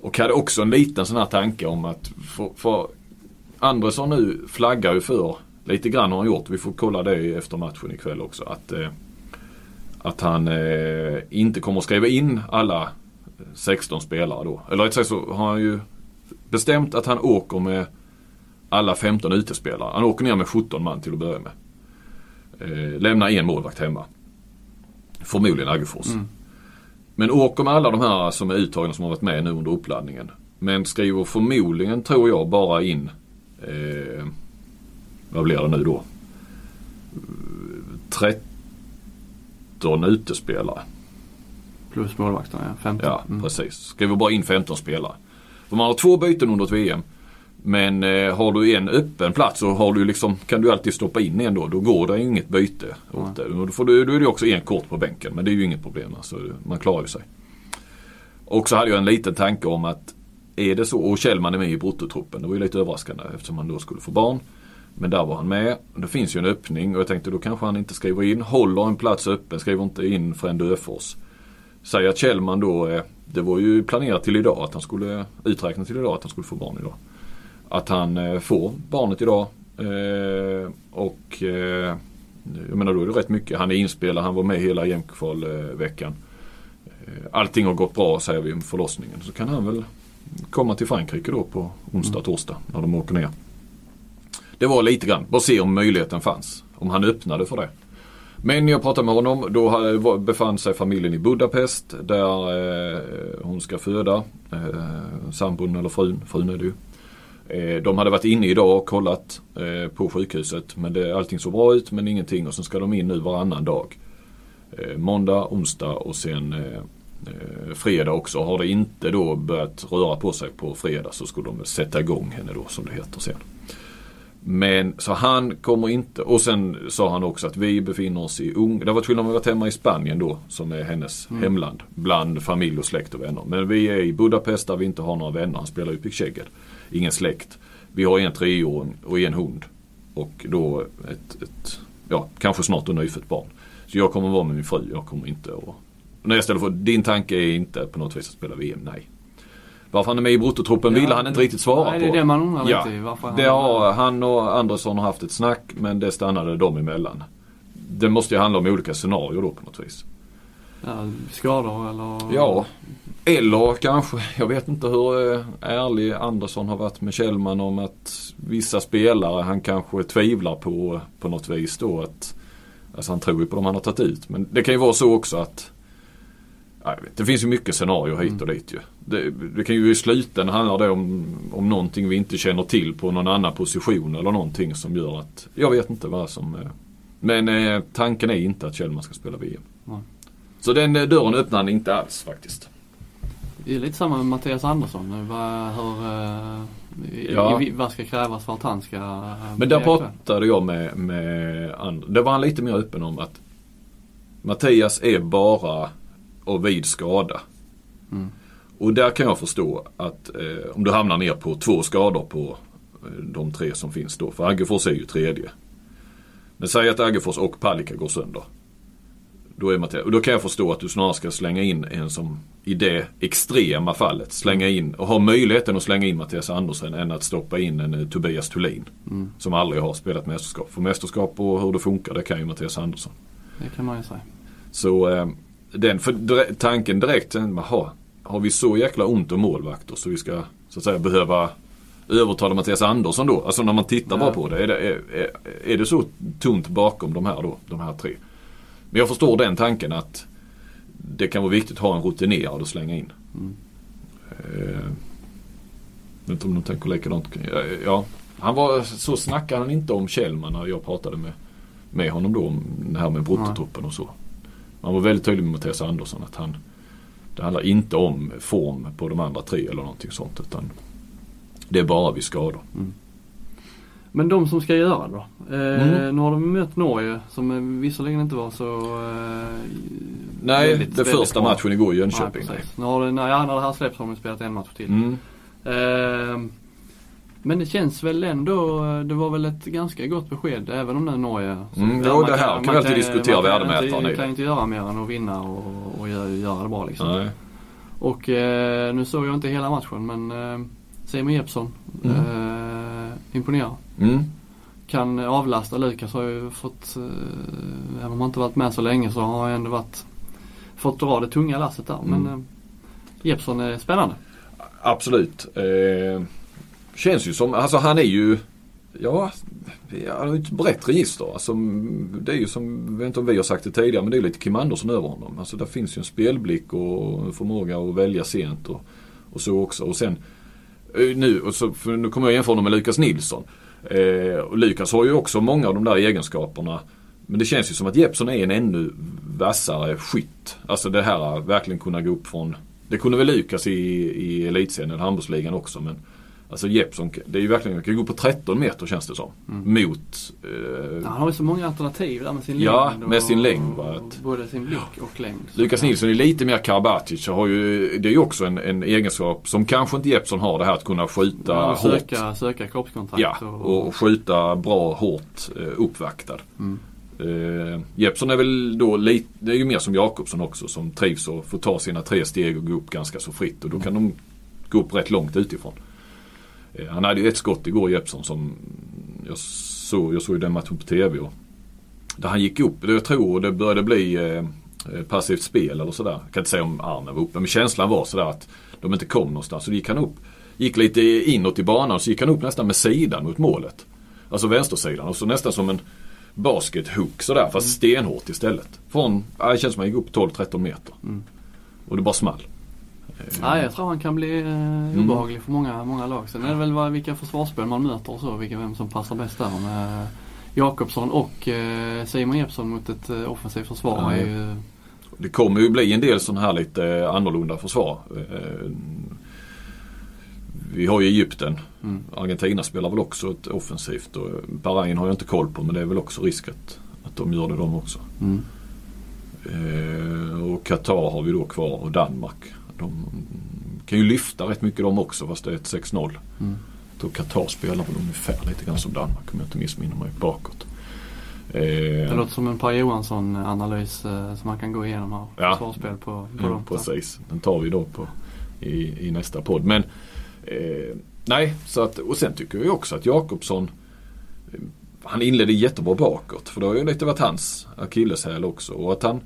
Och hade också en liten sån här tanke om att för, för Andersson nu flaggar ju för lite grann har han gjort. Vi får kolla det efter matchen ikväll också. Att, eh, att han eh, inte kommer att skriva in alla 16 spelare då. Eller rätt sagt så har han ju bestämt att han åker med alla 15 utespelare. Han åker ner med 17 man till att börja med. Eh, lämnar en målvakt hemma. Förmodligen Aggefors. Men åker med alla de här som är uttagna som har varit med nu under uppladdningen. Men skriver förmodligen, tror jag, bara in eh, vad blir det nu då? Eh, 13 utespelare. Plus målvakterna, ja. 15. Ja, Mm. precis. Skriver bara in 15 spelare. För man har två byten under ett VM. Men eh, har du en öppen plats så har du liksom, kan du alltid stoppa in en då. Då går det inget byte. åt det. Och Då, får du, då är det också en kort på bänken. Men det är ju inget problem. Alltså, man klarar ju sig. Och så hade jag en liten tanke om att är det så, och Kjellman är med i bruttotruppen. Det var ju lite överraskande eftersom han då skulle få barn. Men där var han med. Det finns ju en öppning och jag tänkte då kanske han inte skriver in. Håller en plats öppen, skriver inte in för en Döfors. Säg att Kjellman då, eh, det var ju planerat till idag att han skulle, uträknat till idag att han skulle få barn idag. Att han eh, får barnet idag. Eh, och jag menar då är det rätt mycket. Han är inspelad, han var med hela jämtkvalveckan. Eh, allting har gått bra säger vi om förlossningen. Så kan han väl komma till Frankrike då på onsdag, torsdag när de åker ner. Det var lite grann, bara se om möjligheten fanns. Om han öppnade för det. Men jag pratade med honom, då eh, befann sig familjen i Budapest där eh, hon ska föda. Eh, sambon eller frun, frun är det ju. Eh, de hade varit inne idag och kollat eh, på sjukhuset men det, allting såg bra ut men ingenting och sen ska de in nu varannan dag. Eh, måndag, onsdag och sen eh, fredag också. Har det inte då börjat röra på sig på fredag så skulle de sätta igång henne då som det heter sen. Men så han kommer inte och sen sa han också att vi befinner oss i Ung. Det var till och med varit hemma i Spanien då som är hennes hemland. Bland familj och släkt och vänner. Men vi är i Budapest där vi inte har några vänner. Han spelar ju Picksheged. Ingen släkt. Vi har en treåring och en hund. Och då ett, ett ja, kanske snart ett nyfött barn. Så jag kommer vara med min fru. Jag kommer inte att... När jag ställer för din tanke är inte på något vis att spela VM. Nej. Varför han är med i bruttotruppen ville han inte riktigt svara Nej, på. det är det man undrar Ja, lite. Varför det har, han och Andersson har haft ett snack men det stannade dem emellan. Det måste ju handla om olika scenarier då på något vis. Ja, skador eller? Ja, eller kanske, jag vet inte hur eh, ärlig Andersson har varit med Kjellman om att vissa spelare han kanske tvivlar på på något vis då att Alltså han tror ju på dem han har tagit ut. Men det kan ju vara så också att vet, Det finns ju mycket scenarier hit och dit ju. Det, det kan ju i slutändan handla det om, om någonting vi inte känner till på någon annan position eller någonting som gör att Jag vet inte vad som eh, Men eh, tanken är inte att Kjellman ska spela VM. Nej. Så den eh, dörren öppnar han inte alls faktiskt. Det är lite samma med Mattias Andersson. Vad, hur, eh, Ja. i, vad ska krävas för att han ska eh, Men där pratade jag med, med And- Det var han lite mer öppen om att Mattias är bara och vid skada. Mm. Och där kan jag förstå att eh, om du hamnar ner på två skador på eh, de tre som finns då. För Aggefors är ju tredje. Men säg att Aggefors och Palicka går sönder. Då, är och då kan jag förstå att du snarare ska slänga in en som i det extrema fallet slänga in och ha möjligheten att slänga in Mattias Andersson än att stoppa in en eh, Tobias Thulin. Mm. Som aldrig har spelat mästerskap. För mästerskap och hur det funkar det kan ju Mattias Andersson. Det kan man ju säga. Så eh, den, för tanken direkt, sen, aha, har vi så jäkla ont om målvakter så vi ska så att säga behöva övertala Mattias Andersson då? Alltså när man tittar bara på det. Är, det är, är, det så tunt bakom de här då? De här tre? Men jag förstår den tanken att det kan vara viktigt att ha en rutinerad att slänga in. Mm. Eh, jag vet inte om de tänker likadant. Ja, Ja, han var, så snackade han inte om Kjellman när jag pratade med, med honom då om det här med bruttotruppen och så. Han var väldigt tydlig med Mattias Andersson att han det handlar inte om form på de andra tre eller någonting sånt utan det är bara vid skador. Men de som ska göra då? Eh, Mm. Nu har de mött Norge som eh, visserligen inte var så... Eh, Nej, väldigt- väldigt första bra. matchen igår i Jönköping. Nej. Nu har det, när, ja, när det här släpps har de spelat en match till. Mm. Eh, men det känns väl ändå, det var väl ett ganska gott besked även om det är Norge. Mm, ja, det här kan vi alltid diskutera man kan värdemätaren i inte, kan göra mer än att vinna och, och göra, göra det bra liksom. Nej. Och eh, nu såg jag inte hela matchen men eh, Simon Jeppsson Mm. eh, imponerar. Mm. Kan avlasta. Lukas har ju fått, eh, även om han inte varit med så länge så har han ändå varit, fått dra det tunga lasset där. Men Mm. eh, Jeppsson är spännande. Absolut. Eh, känns ju som, alltså han är ju Ja, han har ju ett brett register. Alltså, det är ju som, jag vet inte om vi har sagt det tidigare, men det är lite Kim Andersson över honom. Alltså där finns ju en spelblick och en förmåga att välja sent och, och så också. Och sen eh, nu, och så, nu kommer jag jämföra honom med Lukas Nilsson. Eh, och Lukas har ju också många av de där egenskaperna. Men det känns ju som att Jeppsson är en ännu vassare skytt. Alltså det här att verkligen kunna gå upp från Det kunde väl Lukas i, i elitserien eller handbollsligan också men Alltså Jeppsson, det är ju verkligen, kan gå på 13 meter känns det som. Mot eh, Ja, han har ju så många alternativ där med sin Ja, längd. med och- sin längd, va, att- Både sin blick och längd. Lukas Nilsson är lite mer Karabatic. Har ju, det är ju också en, en egenskap som kanske inte Jeppsson har. Det här att kunna skjuta Ja, hårt. söka, söka kroppskontakt. Ja, och skjuta bra hårt eh, uppvaktad. Mm. Eh, Jeppsson är väl då lite, det är ju mer som Jakobsson också som trivs och får ta sina tre steg och gå upp ganska så fritt. Och då kan de gå upp rätt långt utifrån. Eh, han hade ju ett skott igår Jeppsson som jag såg, jag såg den matchen på TV. Och, där han gick upp, jag tror det började bli eh, eh, passivt spel eller sådär. Jag kan inte säga om armen var uppe men känslan var sådär att de inte kom någonstans. Så gick han upp. Gick lite inåt i banan och så gick han upp nästan med sidan mot målet. Alltså vänstersidan och så nästan som en baskethook sådär fast stenhårt istället. Från, ja, det känns som att han gick upp 12-13 meter. Och det bara small. Ja, jag tror han kan bli eh, Mm. obehaglig för många, många lag. Sen är det väl vad, vilka försvarsspel man möter och så. Vilka, vem som passar bäst där. Med Jakobsson och eh, Simon Jeppsson mot ett eh, offensivt försvar Ja, är ju... Det kommer ju bli en del sådana här lite eh, annorlunda försvar. Eh, Vi har ju Egypten. Mm. Argentina spelar väl också ett offensivt. Och Bahrain har jag inte koll på men det är väl också risk att, att de gör det de också. Mm. Eh, och Qatar har vi då kvar och Danmark. De kan ju lyfta rätt mycket de också fast det är ett 6-0. Mm. Jag Qatar spelar väl ungefär lite grann som Danmark om jag inte missminner mig bakåt. Eh, Det låter som en Per Johansson analys eh, som man kan gå igenom här. Ja. Försvarsspel på, på Ja, dem. precis. Den tar vi då på i, i nästa podd. Men eh, nej, så att, och sen tycker ju också att Jakobsson eh, han inledde jättebra bakåt. För det har ju lite varit hans akilleshäl också. Och att han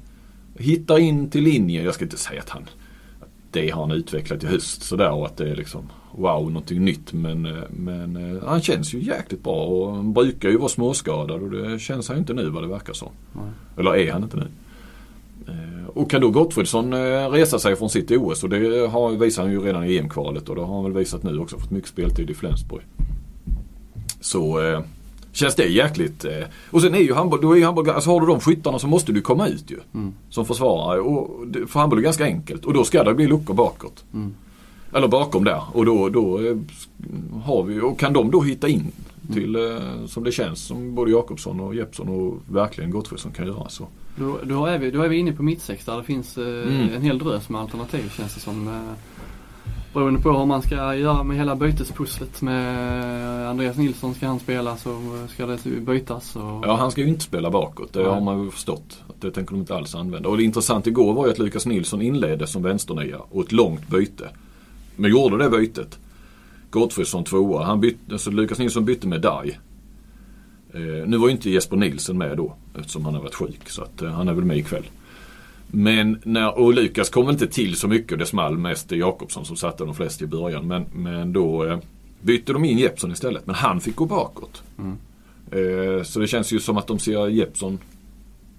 hittar in till linjen. Jag ska inte säga att han det har han utvecklat i höst sådär och att det är liksom wow, någonting nytt. Men, eh, men eh, han känns ju jäkligt bra och han brukar ju vara småskadad och det känns han ju inte nu vad det verkar som. Eller är han inte nu. Eh, Och kan då Gottfridsson resa sig från sitt OS och det har, visar han ju redan i EM-kvalet och det har han väl visat nu också. Fått mycket speltid i Flensburg. Så känns det jäkligt. Eh, och sen är ju handboll, då är ju handboll, alltså har du de skyttarna så måste du komma ut ju. Mm. Som försvarare. Och för handboll är ganska enkelt och då ska det bli luckor bakåt. Mm. Eller bakom där. Och då, då eh, har vi, och kan de då hitta in till, eh, som det känns, som både Jakobsson och Jeppsson och verkligen Gottfridsson kan göra så. Då, då, är vi, då är vi inne på mittsex där det finns eh, Mm. en hel drös med alternativ känns det som. Eh, beroende på hur man ska göra med hela bytespusslet med Andreas Nilsson ska han spela så ska det bytas. Och, Ja, han ska ju inte spela bakåt. Det Nej. har man ju förstått. Det tänker de inte alls använda. Och det intressanta igår var ju att Lukas Nilsson inledde som vänsternia och ett långt byte. Men gjorde det bytet. Gottfridsson tvåa. Han bytte, så Lukas Nilsson bytte med Dai. Eh, nu var ju inte Jesper Nilsen med då eftersom han har varit sjuk. Så att, eh, han är väl med ikväll. Men när, och Lukas kom inte till så mycket. Det small mest Jakobsson som satte de flesta i början. Men, men då eh, bytte de in Jeppsson istället. Men han fick gå bakåt. Mm. Eh, Så det känns ju som att de ser Jeppsson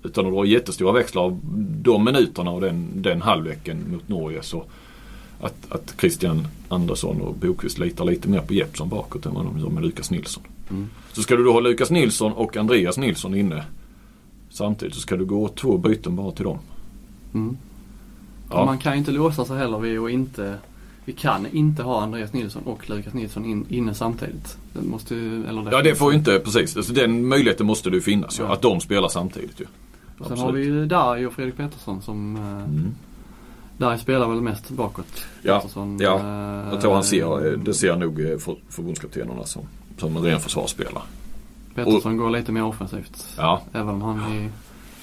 utan att dra jättestora växlar av de minuterna och den, den halvleken mot Norge så att, att Christian Andersson och Bokvist litar lite mer på Jeppsson bakåt än vad de gör med Lukas Nilsson. Mm. Så ska du då ha Lukas Nilsson och Andreas Nilsson inne samtidigt så ska du gå två byten bara till dem. Mm. Ja. Man kan ju inte låsa sig heller vid att inte Vi kan inte ha Andreas Nilsson och Lukas Nilsson in, inne samtidigt. Det måste ju, eller Ja det får ju inte, precis. Alltså, den möjligheten måste det finnas ju. Ja. Att de spelar samtidigt ju. Och Sen Absolut. har vi ju Darj och Fredrik Pettersson som eh, Mm. Darj spelar väl mest bakåt. Ja, Pettersson, ja. eh, Jag tror han ser, det ser nog eh, för, förbundskaptenerna som, som en ren försvarsspelare. Pettersson går lite mer offensivt. Ja. Även om han i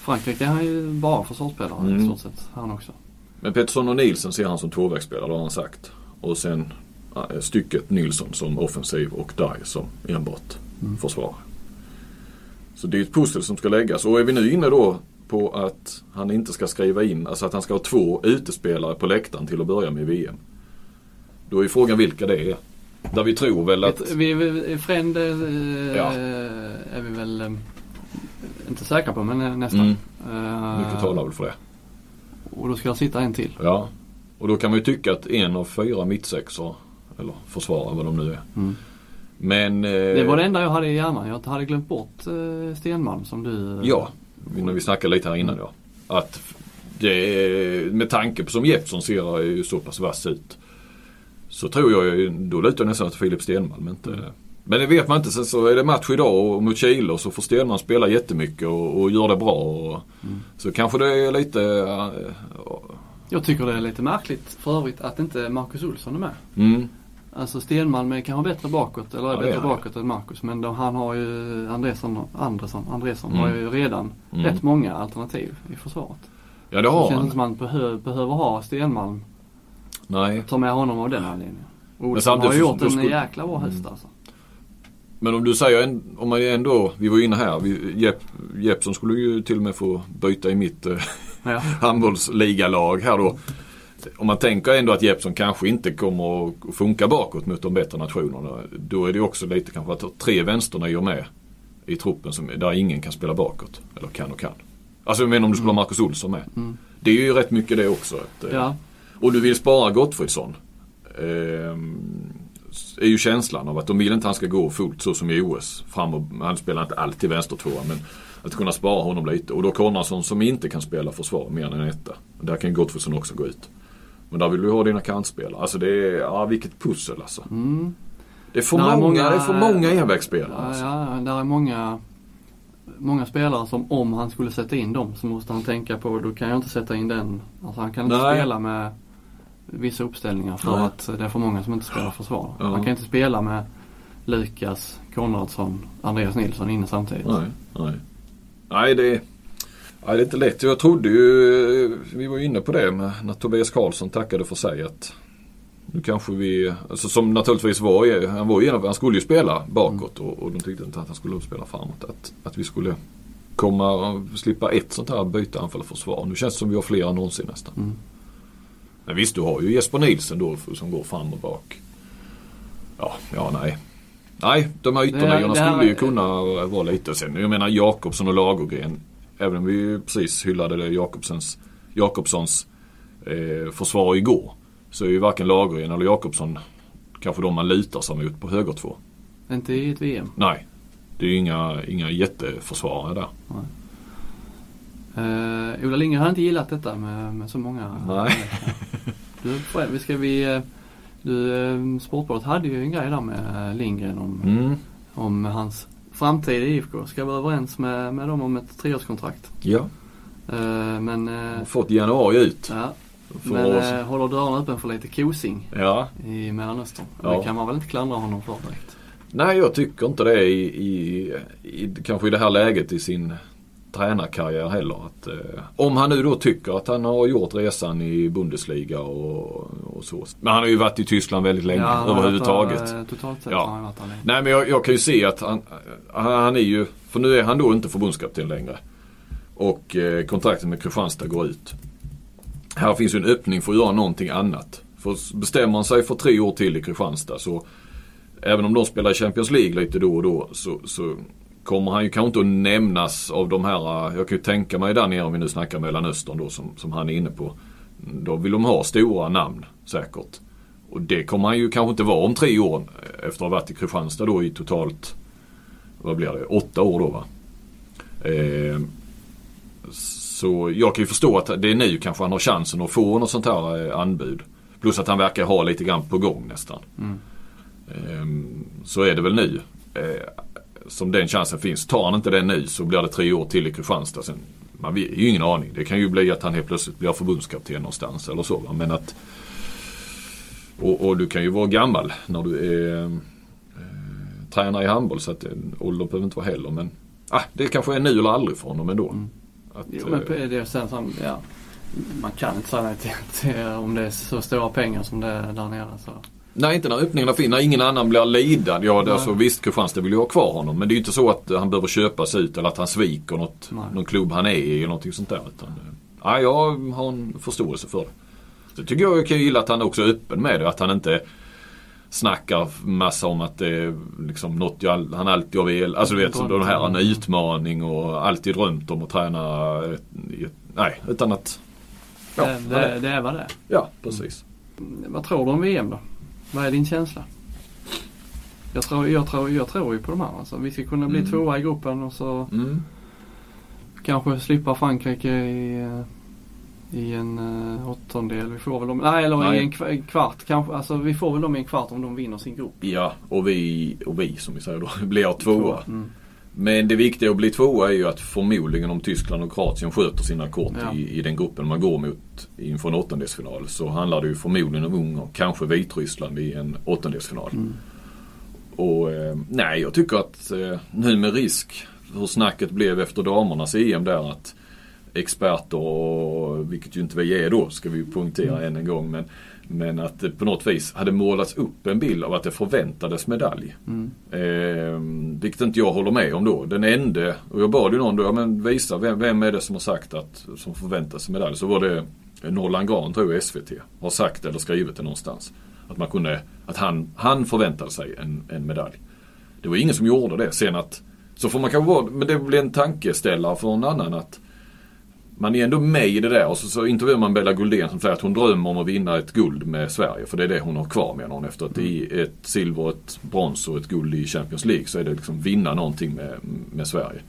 Frankrike är han ju bara försvarsspelare Mm. i stort sett. Han också. Men Pettersson och Nielsen ser han som tvåvägsspelare, har han sagt. Och sen eh, stycket Nilsson som offensiv och Dai som enbart Mm. försvarare. Så det är ett pussel som ska läggas. Och är vi nu inne då på att han inte ska skriva in, alltså att han ska ha två utespelare på läktaren till att börja med i VM. Då är frågan vilka det är. Där vi tror väl att... Vi, vi, Fränd eh, Ja. är vi väl eh, inte säkra på men nästan. Mm, Eh, mycket talar väl för det. Och då ska det sitta en till. Ja. Och då kan man ju tycka att en av fyra mittsexor, eller försvarare vad de nu är. Mm. Men... Eh, Det var det enda jag hade i hjärnan. Jag hade glömt bort eh, Stenmalm som du eh, Ja. när vi snackade lite här innan ja. Att det med tanke på som Jeppsson ser så pass vass ut. Så tror jag då lutar jag nästan till Filip Stenmalm. Inte, men det vet man inte. Sen så är det match idag och mot Chile och så får Stenman spela jättemycket och, och gör det bra. Och, Så kanske det är lite... äh, Jag tycker det är lite märkligt för övrigt att inte Marcus Olsson är med. mm, Alltså Stenmalm är kanske bättre bakåt, eller är Ja, det bättre är bakåt än Marcus. Men då, han har ju, Andresson, Andresson, Andresson Mm. har ju redan Mm. rätt många alternativ i försvaret. ja det Det har känns han. inte som man behö, behöver ha Stenmalm, Nej. ta med honom av den anledningen. Olsson har ju gjort en skulle- jäkla bra höst alltså. Men om du säger, en, om man ändå, vi var inne här, vi, Jepp, Jeppsson skulle ju till och med få byta i mitt eh, Ja. handbollsligalag här då. Om man tänker ändå att Jeppsson kanske inte kommer att funka bakåt mot de bättre nationerna. Då är det också lite kanske att tre vänsternior med i truppen som, där ingen kan spela bakåt. Eller kan och kan. Alltså jag menar om du skulle ha Marcus Olsson med. Mm. Det är ju rätt mycket det också. Att, eh, Ja. Och du vill spara Gottfridsson. Ehm, är ju känslan av att de vill inte han ska gå fullt så som i OS. Fram och, han spelar inte alltid vänstertvåa men att kunna spara honom lite. Och då Konradsson som inte kan spela försvar mer än en etta. Där kan Gottfridsson också gå ut. Men där vill du ha dina kantspelare. Alltså det är, ja vilket pussel alltså. Mm. Det är för är många, många- det är för många envägsspelare. Ja, Alltså. ja, där är många, många spelare som om han skulle sätta in dem så måste han tänka på, då kan jag inte sätta in den. Alltså han kan inte Nej. spela med vissa uppställningar för Nej. att det är för många som inte spelar försvar. Ja. Han kan inte spela med Lukas, Konradsson, Andreas Nilsson inne samtidigt. Nej, nej. Nej det, nej, det är inte lätt. Jag trodde ju, vi var ju inne på det med, när Tobias Karlsson tackade för sig att nu kanske vi, alltså som naturligtvis var, han var ju en han skulle ju spela bakåt och, och de tyckte inte att han skulle spela framåt. Att, att vi skulle komma och slippa ett sånt här byte anfall och försvar. Nu känns det som vi har fler än någonsin nästan. Mm. Men visst, du har ju Jesper Nilsson då som går fram och bak. Ja, ja nej. Nej, de här här- skulle ju kunna vara lite. Sen, jag menar Jakobsson och Lagergren. Även om vi precis hyllade Jakobssons, Jakobssons eh, försvar igår. Så är ju varken Lagergren eller Jakobsson kanske de man lutar sig mot på höger två. Inte i ett VM. Nej. Det är ju inga, inga jätteförsvarare där. Uh, Ola Lindgren har inte gillat detta med, med så många. Nej. Du, vi ska vi, eh, du, eh, Sportbladet hade ju en grej där med Lindgren om, Mm. om hans framtid i IFK. Ska vara överens med, med dem om ett treårskontrakt. Ja. Eh, men Har fått januari ut. ja, men oss. håller dörrarna öppen för lite kosing Ja. i Mellanöstern. Ja. Det kan man väl inte klandra honom för direkt. Nej, jag tycker inte det i, i, i kanske i det här läget i sin tränarkarriär heller. Att, eh, om han nu då tycker att han har gjort resan i Bundesliga och, och så. Men han har ju varit i Tyskland väldigt länge Ja, överhuvudtaget. varit eh, Totalt sett Ja. har han varit där länge. Nej men jag, jag kan ju se att han, han är ju, för nu är han då inte förbundskapten längre. Och eh, kontraktet med Kristianstad går ut. Här finns ju en öppning för att göra någonting annat. För bestämmer han sig för tre år till i Kristianstad så även om de spelar i Champions League lite då och då så, så kommer han ju kanske inte att nämnas av de här, jag kan ju tänka mig där nere om vi nu snackar Mellanöstern då som, som han är inne på. Då vill de ha stora namn säkert. Och det kommer han ju kanske inte vara om tre år efter att ha varit i Kristianstad då i totalt, vad blir det, åtta år då va. Eh, så jag kan ju förstå att det är nu kanske han har chansen att få något sånt här eh, anbud. Plus att han verkar ha lite grann på gång nästan. Mm. Eh, så är det väl nu. Som den chansen finns. Tar han inte den nu så blir det tre år till i Kristianstad. Sen, man vet ju ingen aning. Det kan ju bli att han helt plötsligt blir förbundskapten någonstans eller så. Men att och, och du kan ju vara gammal när du är eh, tränare i handboll så att eh, ålder behöver inte vara heller. Men ah, det kanske är nu eller aldrig för honom ändå. Mm. Att, Jo, men eh, det sen som, ja. Man kan inte säga nej till, till om det är så stora pengar som det är där nere. Så. Nej, inte när öppningarna finns. När ingen annan blir lidad. Ja, det, alltså, visst Kristianstad vill ju ha kvar honom. Men det är ju inte så att han behöver köpas ut eller att han sviker något, Nej. någon klubb han är i eller någonting sånt där. Utan, eh, ja, jag har en förståelse för det. Så tycker jag jag kan gilla att han också är öppen med det. Att han inte snackar massa om att det är liksom något jag, han alltid har velat. Alltså du vet, som den här en utmaning och alltid drömt om att träna. Nej, utan att... Ja, det, det, det är vad det är. ja precis. Vad tror du om VM då? Vad är din känsla? Jag tror, jag tror, jag tror ju på de här. Alltså, vi ska kunna bli Mm. tvåa i gruppen och så Mm. kanske slippa Frankrike i, eh, i en uh, åttondel. Vi får väl dem, nej eller Nej. i en kva- kvart kanske. Alltså vi får väl dem i en kvart om de vinner sin grupp. Ja, och vi, och vi som vi säger då, blir tvåa. Mm. Men det viktiga att bli tvåa är ju att förmodligen om Tyskland och Kroatien sköter sina kort Ja. i, i den gruppen man går mot inför en åttondelsfinal så handlar det ju förmodligen om Ungern, kanske Vitryssland i en åttondelsfinal. Mm. Och eh, nej, jag tycker att eh, nu med risk hur snacket blev efter damernas EM där att experter, och, vilket ju inte vi är då ska vi poängtera än en gång. Men, men att det på något vis hade målats upp en bild av att det förväntades medalj. Mm. Eh, vilket inte jag håller med om då. Den ende, och jag bad ju någon då, ja, men visa vem, vem är det som har sagt att, som förväntar sig medalj. Så var det Norrland Grahn tror jag SVT har sagt eller skrivit det någonstans. Att man kunde, att han, han förväntade sig en, en medalj. Det var ingen som gjorde det. Sen att, så får man kanske vara, men det blir en tankeställare för en annan att man är ändå med i det där och så, så intervjuar man Bella Guldén som säger att hon drömmer om att vinna ett guld med Sverige. För det är det hon har kvar menar hon efter att i ett silver, ett brons och ett guld i Champions League så är det liksom vinna någonting med, med Sverige.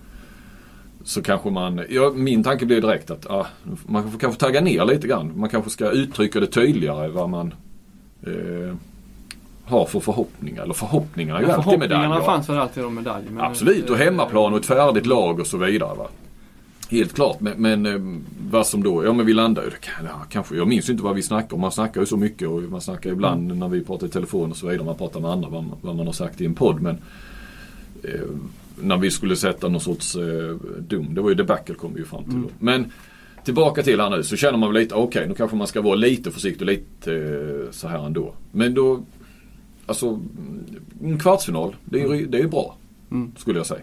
Så kanske man, ja, min tanke blir direkt att ah, man får kanske tagga ner lite grann. Man kanske ska uttrycka det tydligare vad man eh, har för förhoppningar. Eller förhoppningarna är ju Ja, alltid medalj. förhoppningarna fanns väl alltid om medalj. Men, Absolut, och hemmaplan och ett färdigt lag och så vidare. Va? Helt klart, men, men eh, vad som då, ja men vi landar ju, ja, kanske, jag minns inte vad vi snackar om. Man snackar ju så mycket och man snackar ibland Mm. när vi pratar i telefon och så vidare. Man pratar med andra vad, man- vad man har sagt i en podd. Men eh, när vi skulle sätta någon sorts eh, dom, det var ju debacle kom vi ju fram till Mm. då. Men tillbaka till här nu så känner man väl lite, okej nu kanske man ska vara lite försiktig och lite eh, så här ändå. Men då, alltså en kvartsfinal, det är ju det är ju bra. Mm. Skulle jag säga.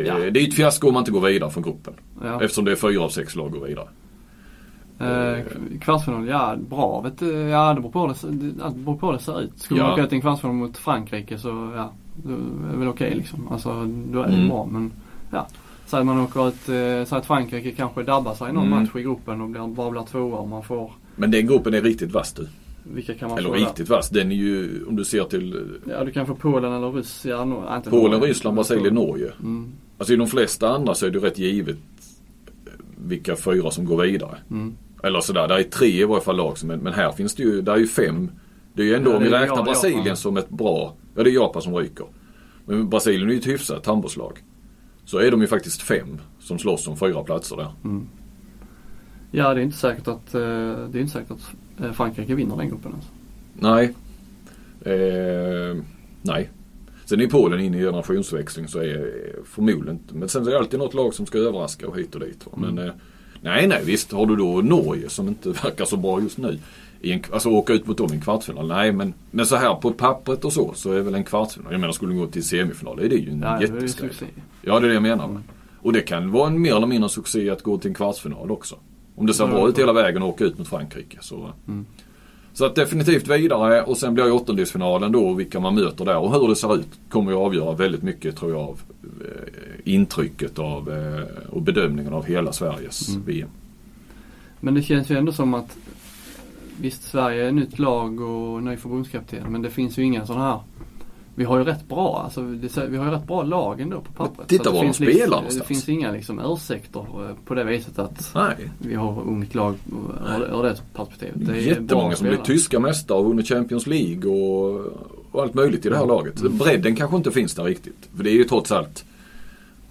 Eh, Ja. Det är ju ett fiasko om man inte går vidare från gruppen. Ja. Eftersom det är fyra av sex lag går vidare. Eh, kvartsfinal, ja bra vet du. Ja det beror på hur det, det, beror på det ser ut. Skulle Ja. man åka ut i en kvartsfinal mot Frankrike så ja, då är det väl okej liksom. Alltså då är det Mm. bra men ja. Säg att man åker ut, eh, säg att Frankrike kanske dabbar sig någon Mm. match i gruppen och blir, bara blir tvåa och man får, Men den gruppen är riktigt vass du. vilka kan man Eller få riktigt vass. Den är ju, om du ser till eh? Ja du kan få Polen eller Ryssland. Ja, Polen. Ryssland, Brasilien, Norge. Mm. Alltså i de flesta andra så är det rätt givet eh, vilka fyra som går vidare. Mm. Eller sådär, där är tre i varje fall lag som, men här finns det ju, där är ju fem. Det är ju ändå, Ja, om vi räknar Japan. Brasilien som ett bra, ja det är Japan som ryker. Men Brasilien är ju ett hyfsat handbollslag. Så är de ju faktiskt fem som slåss om fyra platser där. Ja det är inte säkert att, eh, det är inte säkert att eh, Frankrike vinner den gruppen alltså. Nej. Eh, nej. Sen är Polen inne i generationsväxling så är förmodligen inte. Men sen är det alltid något lag som ska överraska och hit och dit. va. Men eh, nej, nej visst. Har du då Norge som inte verkar så bra just nu. I en, alltså åka ut mot dem i en kvartsfinal. Nej men, men så här på pappret och så så är väl en kvartsfinal. Jag menar skulle de gå till semifinal är det ju en Ja, det är ju jätteskräll. Ja det är det jag menar. va. Och det kan vara en mer eller mindre succé att gå till en kvartsfinal också. Om det ser bra ut hela vägen och åka ut mot Frankrike. Så, Mm. Så att definitivt vidare och sen blir ju åttondelsfinalen då och vilka man möter där och hur det ser ut kommer ju avgöra väldigt mycket tror jag av eh, intrycket av eh, och bedömningen av hela Sveriges Mm. VM. Men det känns ju ändå som att Visst Sverige är nytt lag och ny förbundskapten men det finns ju inga sådana här Vi har ju rätt bra, alltså det, vi har ju rätt bra lag ändå på pappret. titta Så det var de finns spelar liksom, någonstans. Det finns inga liksom ursäkter eh, på det viset att Nej. vi har ungt lag ur, ur det perspektivet. Det är Jättemånga som blir tyska mästare och vunnit Champions League och, och allt möjligt i det här Mm. laget. Bredden kanske inte finns där riktigt. För det är ju trots allt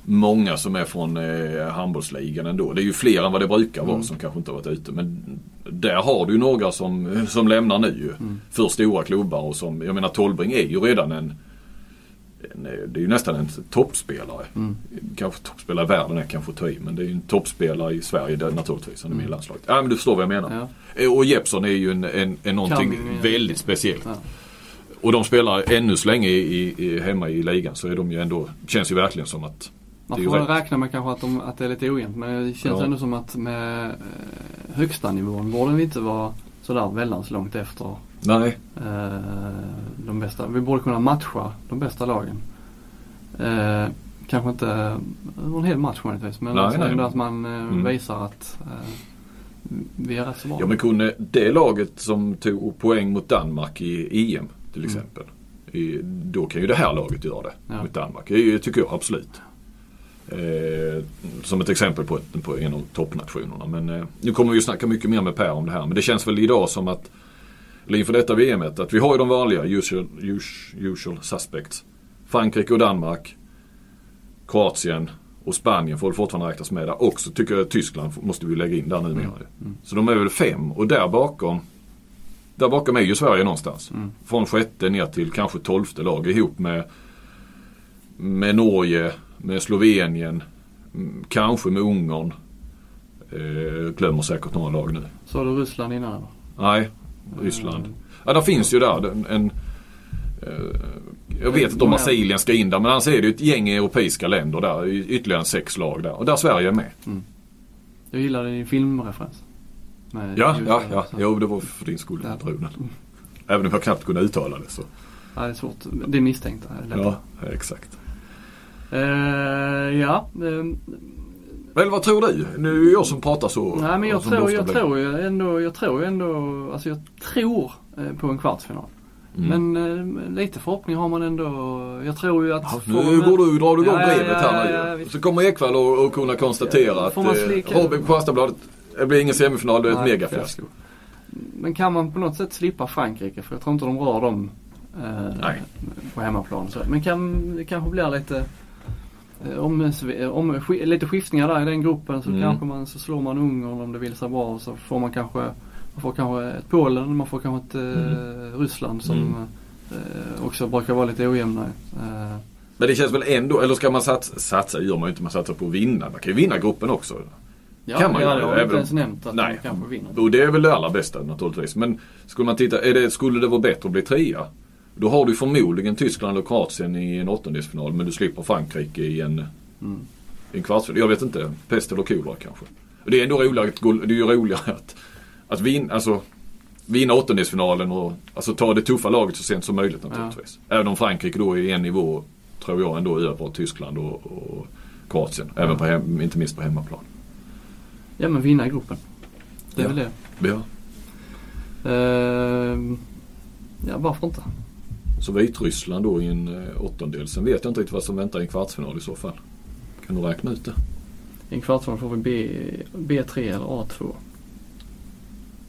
många som är från eh, handbollsligan ändå. Det är ju fler än vad det brukar vara Mm. som kanske inte har varit ute. Men där har du några som, som lämnar nu ju. Mm. För stora klubbar och som, jag menar Tolbring är ju redan en en, eh, det är ju nästan en toppspelare. Mm. Kanske toppspelare i världen är kanske att ta i men det är ju en toppspelare i Sverige där, naturligtvis. Han är med i Mm. landslaget. Ja men du förstår vad jag menar. Ja. Eh, Och Jeppsson är ju en, en, en någonting Kan väldigt speciellt. Ja. Och de spelar ännu så länge i, i, hemma i ligan så är de ju ändå, känns ju verkligen som att Man får väl rätt. räkna med kanske att, de, att det är lite ojämnt men det känns Ja. ändå som att med eh, högsta nivån borde vi inte vara sådär väldans långt efter Nej. eh, de bästa. Vi borde kunna matcha de bästa lagen. Eh, kanske inte över en hel match möjligtvis men Nej, nej. att man Mm. visar att vi är rätt så bra. Ja men kunde det laget som tog poäng mot Danmark i EM till Mm. exempel. I, då kan ju det här laget göra det Ja. mot Danmark. Det tycker jag absolut. Eh, som ett exempel på, ett, på en av toppnationerna. Men eh, nu kommer vi ju snacka mycket mer med Per om det här. Men det känns väl idag som att, eller inför detta VMet, att vi har ju de vanliga usual, usual, suspects. Frankrike och Danmark. Kroatien och Spanien får fortfarande räknas med där. Och så tycker jag Tyskland måste vi lägga in där numera. Mm. Så de är väl fem och där bakom där bakom är ju Sverige någonstans. Mm. Från sjätte ner till kanske tolfte lag ihop med, med Norge, med Slovenien, kanske med Ungern. Eh, glömmer säkert några lag nu. Sa du Ryssland innan? Nej, Ryssland. Ja, där finns ju där en, en eh, jag vet inte om Brasilien ska in där men annars är det ju ett gäng europeiska länder där. Ytterligare sex lag där. Och där Sverige är med. Mm. Jag gillar din filmreferens. Ja, ja, ja. Jo, det var för din skull den. Även om jag knappt kunde uttala det så. Ja, det är svårt. Det misstänkta. Ja, exakt. Uh, ja. Men vad tror du? Nu är jag som pratar så. Nej men jag tror, jag tror ju ändå, jag tror ändå, alltså jag tror eh, på en kvartsfinal. Mm. Men eh, lite förhoppning har man ändå. Jag tror ju att... Ja, nu går du, drar du igång ja, brevet ja, här nu. så kommer Ekvall och, och kunna konstatera att eh, på Kristianbladet, det blir ingen semifinal, det är ett megafiasko. Men kan man på något sätt slippa Frankrike? För jag tror inte de rör dem eh, på hemmaplan. Så. Men kan, det kanske blir lite om, om, lite skiftningar där i den gruppen så mm. kanske man så slår man Ungern om det vill sig bra. Så får man kanske man får kanske ett Polen, man får kanske ett eh, mm. Ryssland som mm. eh, också brukar vara lite ojämna. Eh. Men det känns väl ändå, eller ska man satsa, satsa gör man ju inte, man satsar på att vinna. Man kan ju vinna gruppen också. Ja, kan man ja, det har jag inte ens nämnt att nej. man kanske vinner. Och det är väl det allra bästa naturligtvis. Men skulle man titta, är det, skulle det vara bättre att bli trea? Då har du förmodligen Tyskland och Kroatien i en åttondelsfinal men du slipper Frankrike i en, mm. en kvartsfinal. Jag vet inte, pest eller kolera kanske. Det är ändå roligare, det är ju roligare att att vinna, alltså, vinna åttondelsfinalen och alltså, ta det tuffa laget så sent som möjligt naturligtvis. Ja. Även om Frankrike då är en nivå, tror jag, ändå över Tyskland och, och Kroatien. Även ja. på hem, inte minst på hemmaplan. Ja men vinna gruppen. Det är ja. väl det. Ja. Uh, ja varför inte? Så Vitryssland då i en uh, åttondel. Sen vet jag inte riktigt vad som väntar i en kvartsfinal i så fall. Kan du räkna ut det? I en kvartsfinal får vi B, B3 eller A2.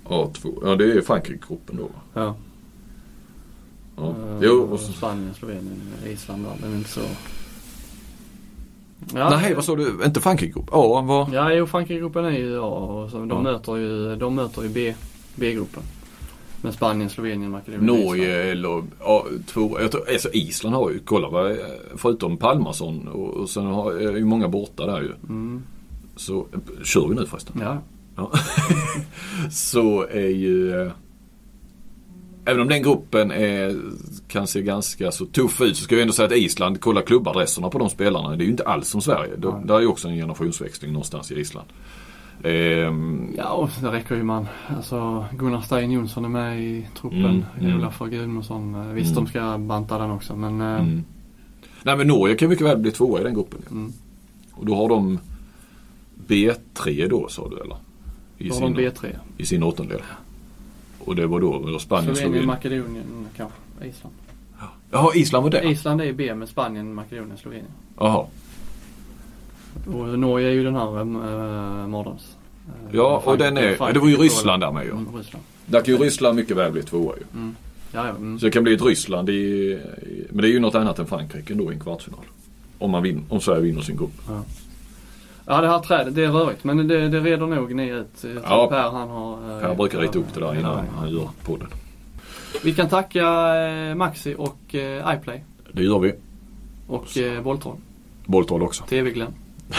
A2. Ja det är Frankrike-gruppen då. Ja. ja. Uh, jo, och så... Spanien, Slovenien, Island då. Är inte så... Ja. Nej vad sa du? Inte Frankrike-gruppen? A vad? Ja jo Frankrike-gruppen är ju A och så de, ja. möter ju, de möter ju B, B-gruppen. Med Spanien, Slovenien, Makedonien, Norge eller ja, två, jag tror, alltså Island har ju, kolla vad, förutom Palmarsson och, och sen har, är ju många borta där ju. Mm. Så kör vi nu förresten? Ja. Ja. så är ju eh, Även om den gruppen är, kan se ganska så tuff ut så ska jag ändå säga att Island, kolla klubbadresserna på de spelarna. Det är ju inte alls som Sverige. Ja. Där är ju också en generationsväxling någonstans i Island. Ehm. Ja och det räcker ju man. Alltså Gunnar Stein Jonsson är med i truppen. Mm, mm. Olaf Gudmundsson. Eh, visst mm. de ska banta den också men. Eh, mm. Nej men Norge kan mycket väl bli tvåa i den gruppen. Mm. Och då har de B3 då sa du eller? I sin, B3. I sin åttondel. Och det var då, då Spanien, Slovenien, Makedonien kanske, Island. Jaha, Island var det? Island är B med Spanien, Makedonien, Slovenien. Jaha. Och Norge är ju den här äh, mardröms. Äh, ja, och den är, det var ju Ryssland där med ju. Mm, Ryssland. Där kan ju Ryssland mycket väl bli tvåa ju. Mm. Ja, ja, mm. Så det kan bli ett Ryssland i, men det är ju något annat än Frankrike då i en kvartsfinal. Om, man vinner, om Sverige vinner sin grupp. Ja. Ja det här trädet, det är rörigt men det, det reder nog ni ut. Ja, Per han har... Per brukar rita upp det där innan han gör podden. Vi kan tacka eh, Maxi och eh, iPlay. Det gör vi. Och eh, Boltroll. Boltroll också. TV-Glenn.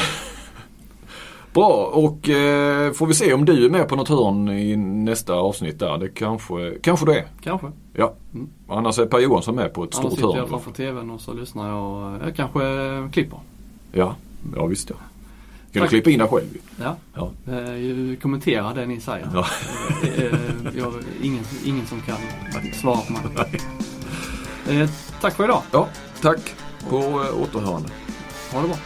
Bra och eh, får vi se om du är med på något hörn i nästa avsnitt där. Det kanske, kanske det är. Kanske. Ja. Mm. Annars är Per Johansson med på ett Annars stort hörn. Annars sitter jag framför TVn och så lyssnar jag. Jag kanske klipper. Ja, ja visst ja. Kan du klippa in dig själv Ja. ja. Eh, kommentera det ni säger. Ja. Eh, eh, jag, ingen, ingen som kan svara på mig. Eh, tack för idag. Ja, tack. På återhörande. Ha det bra.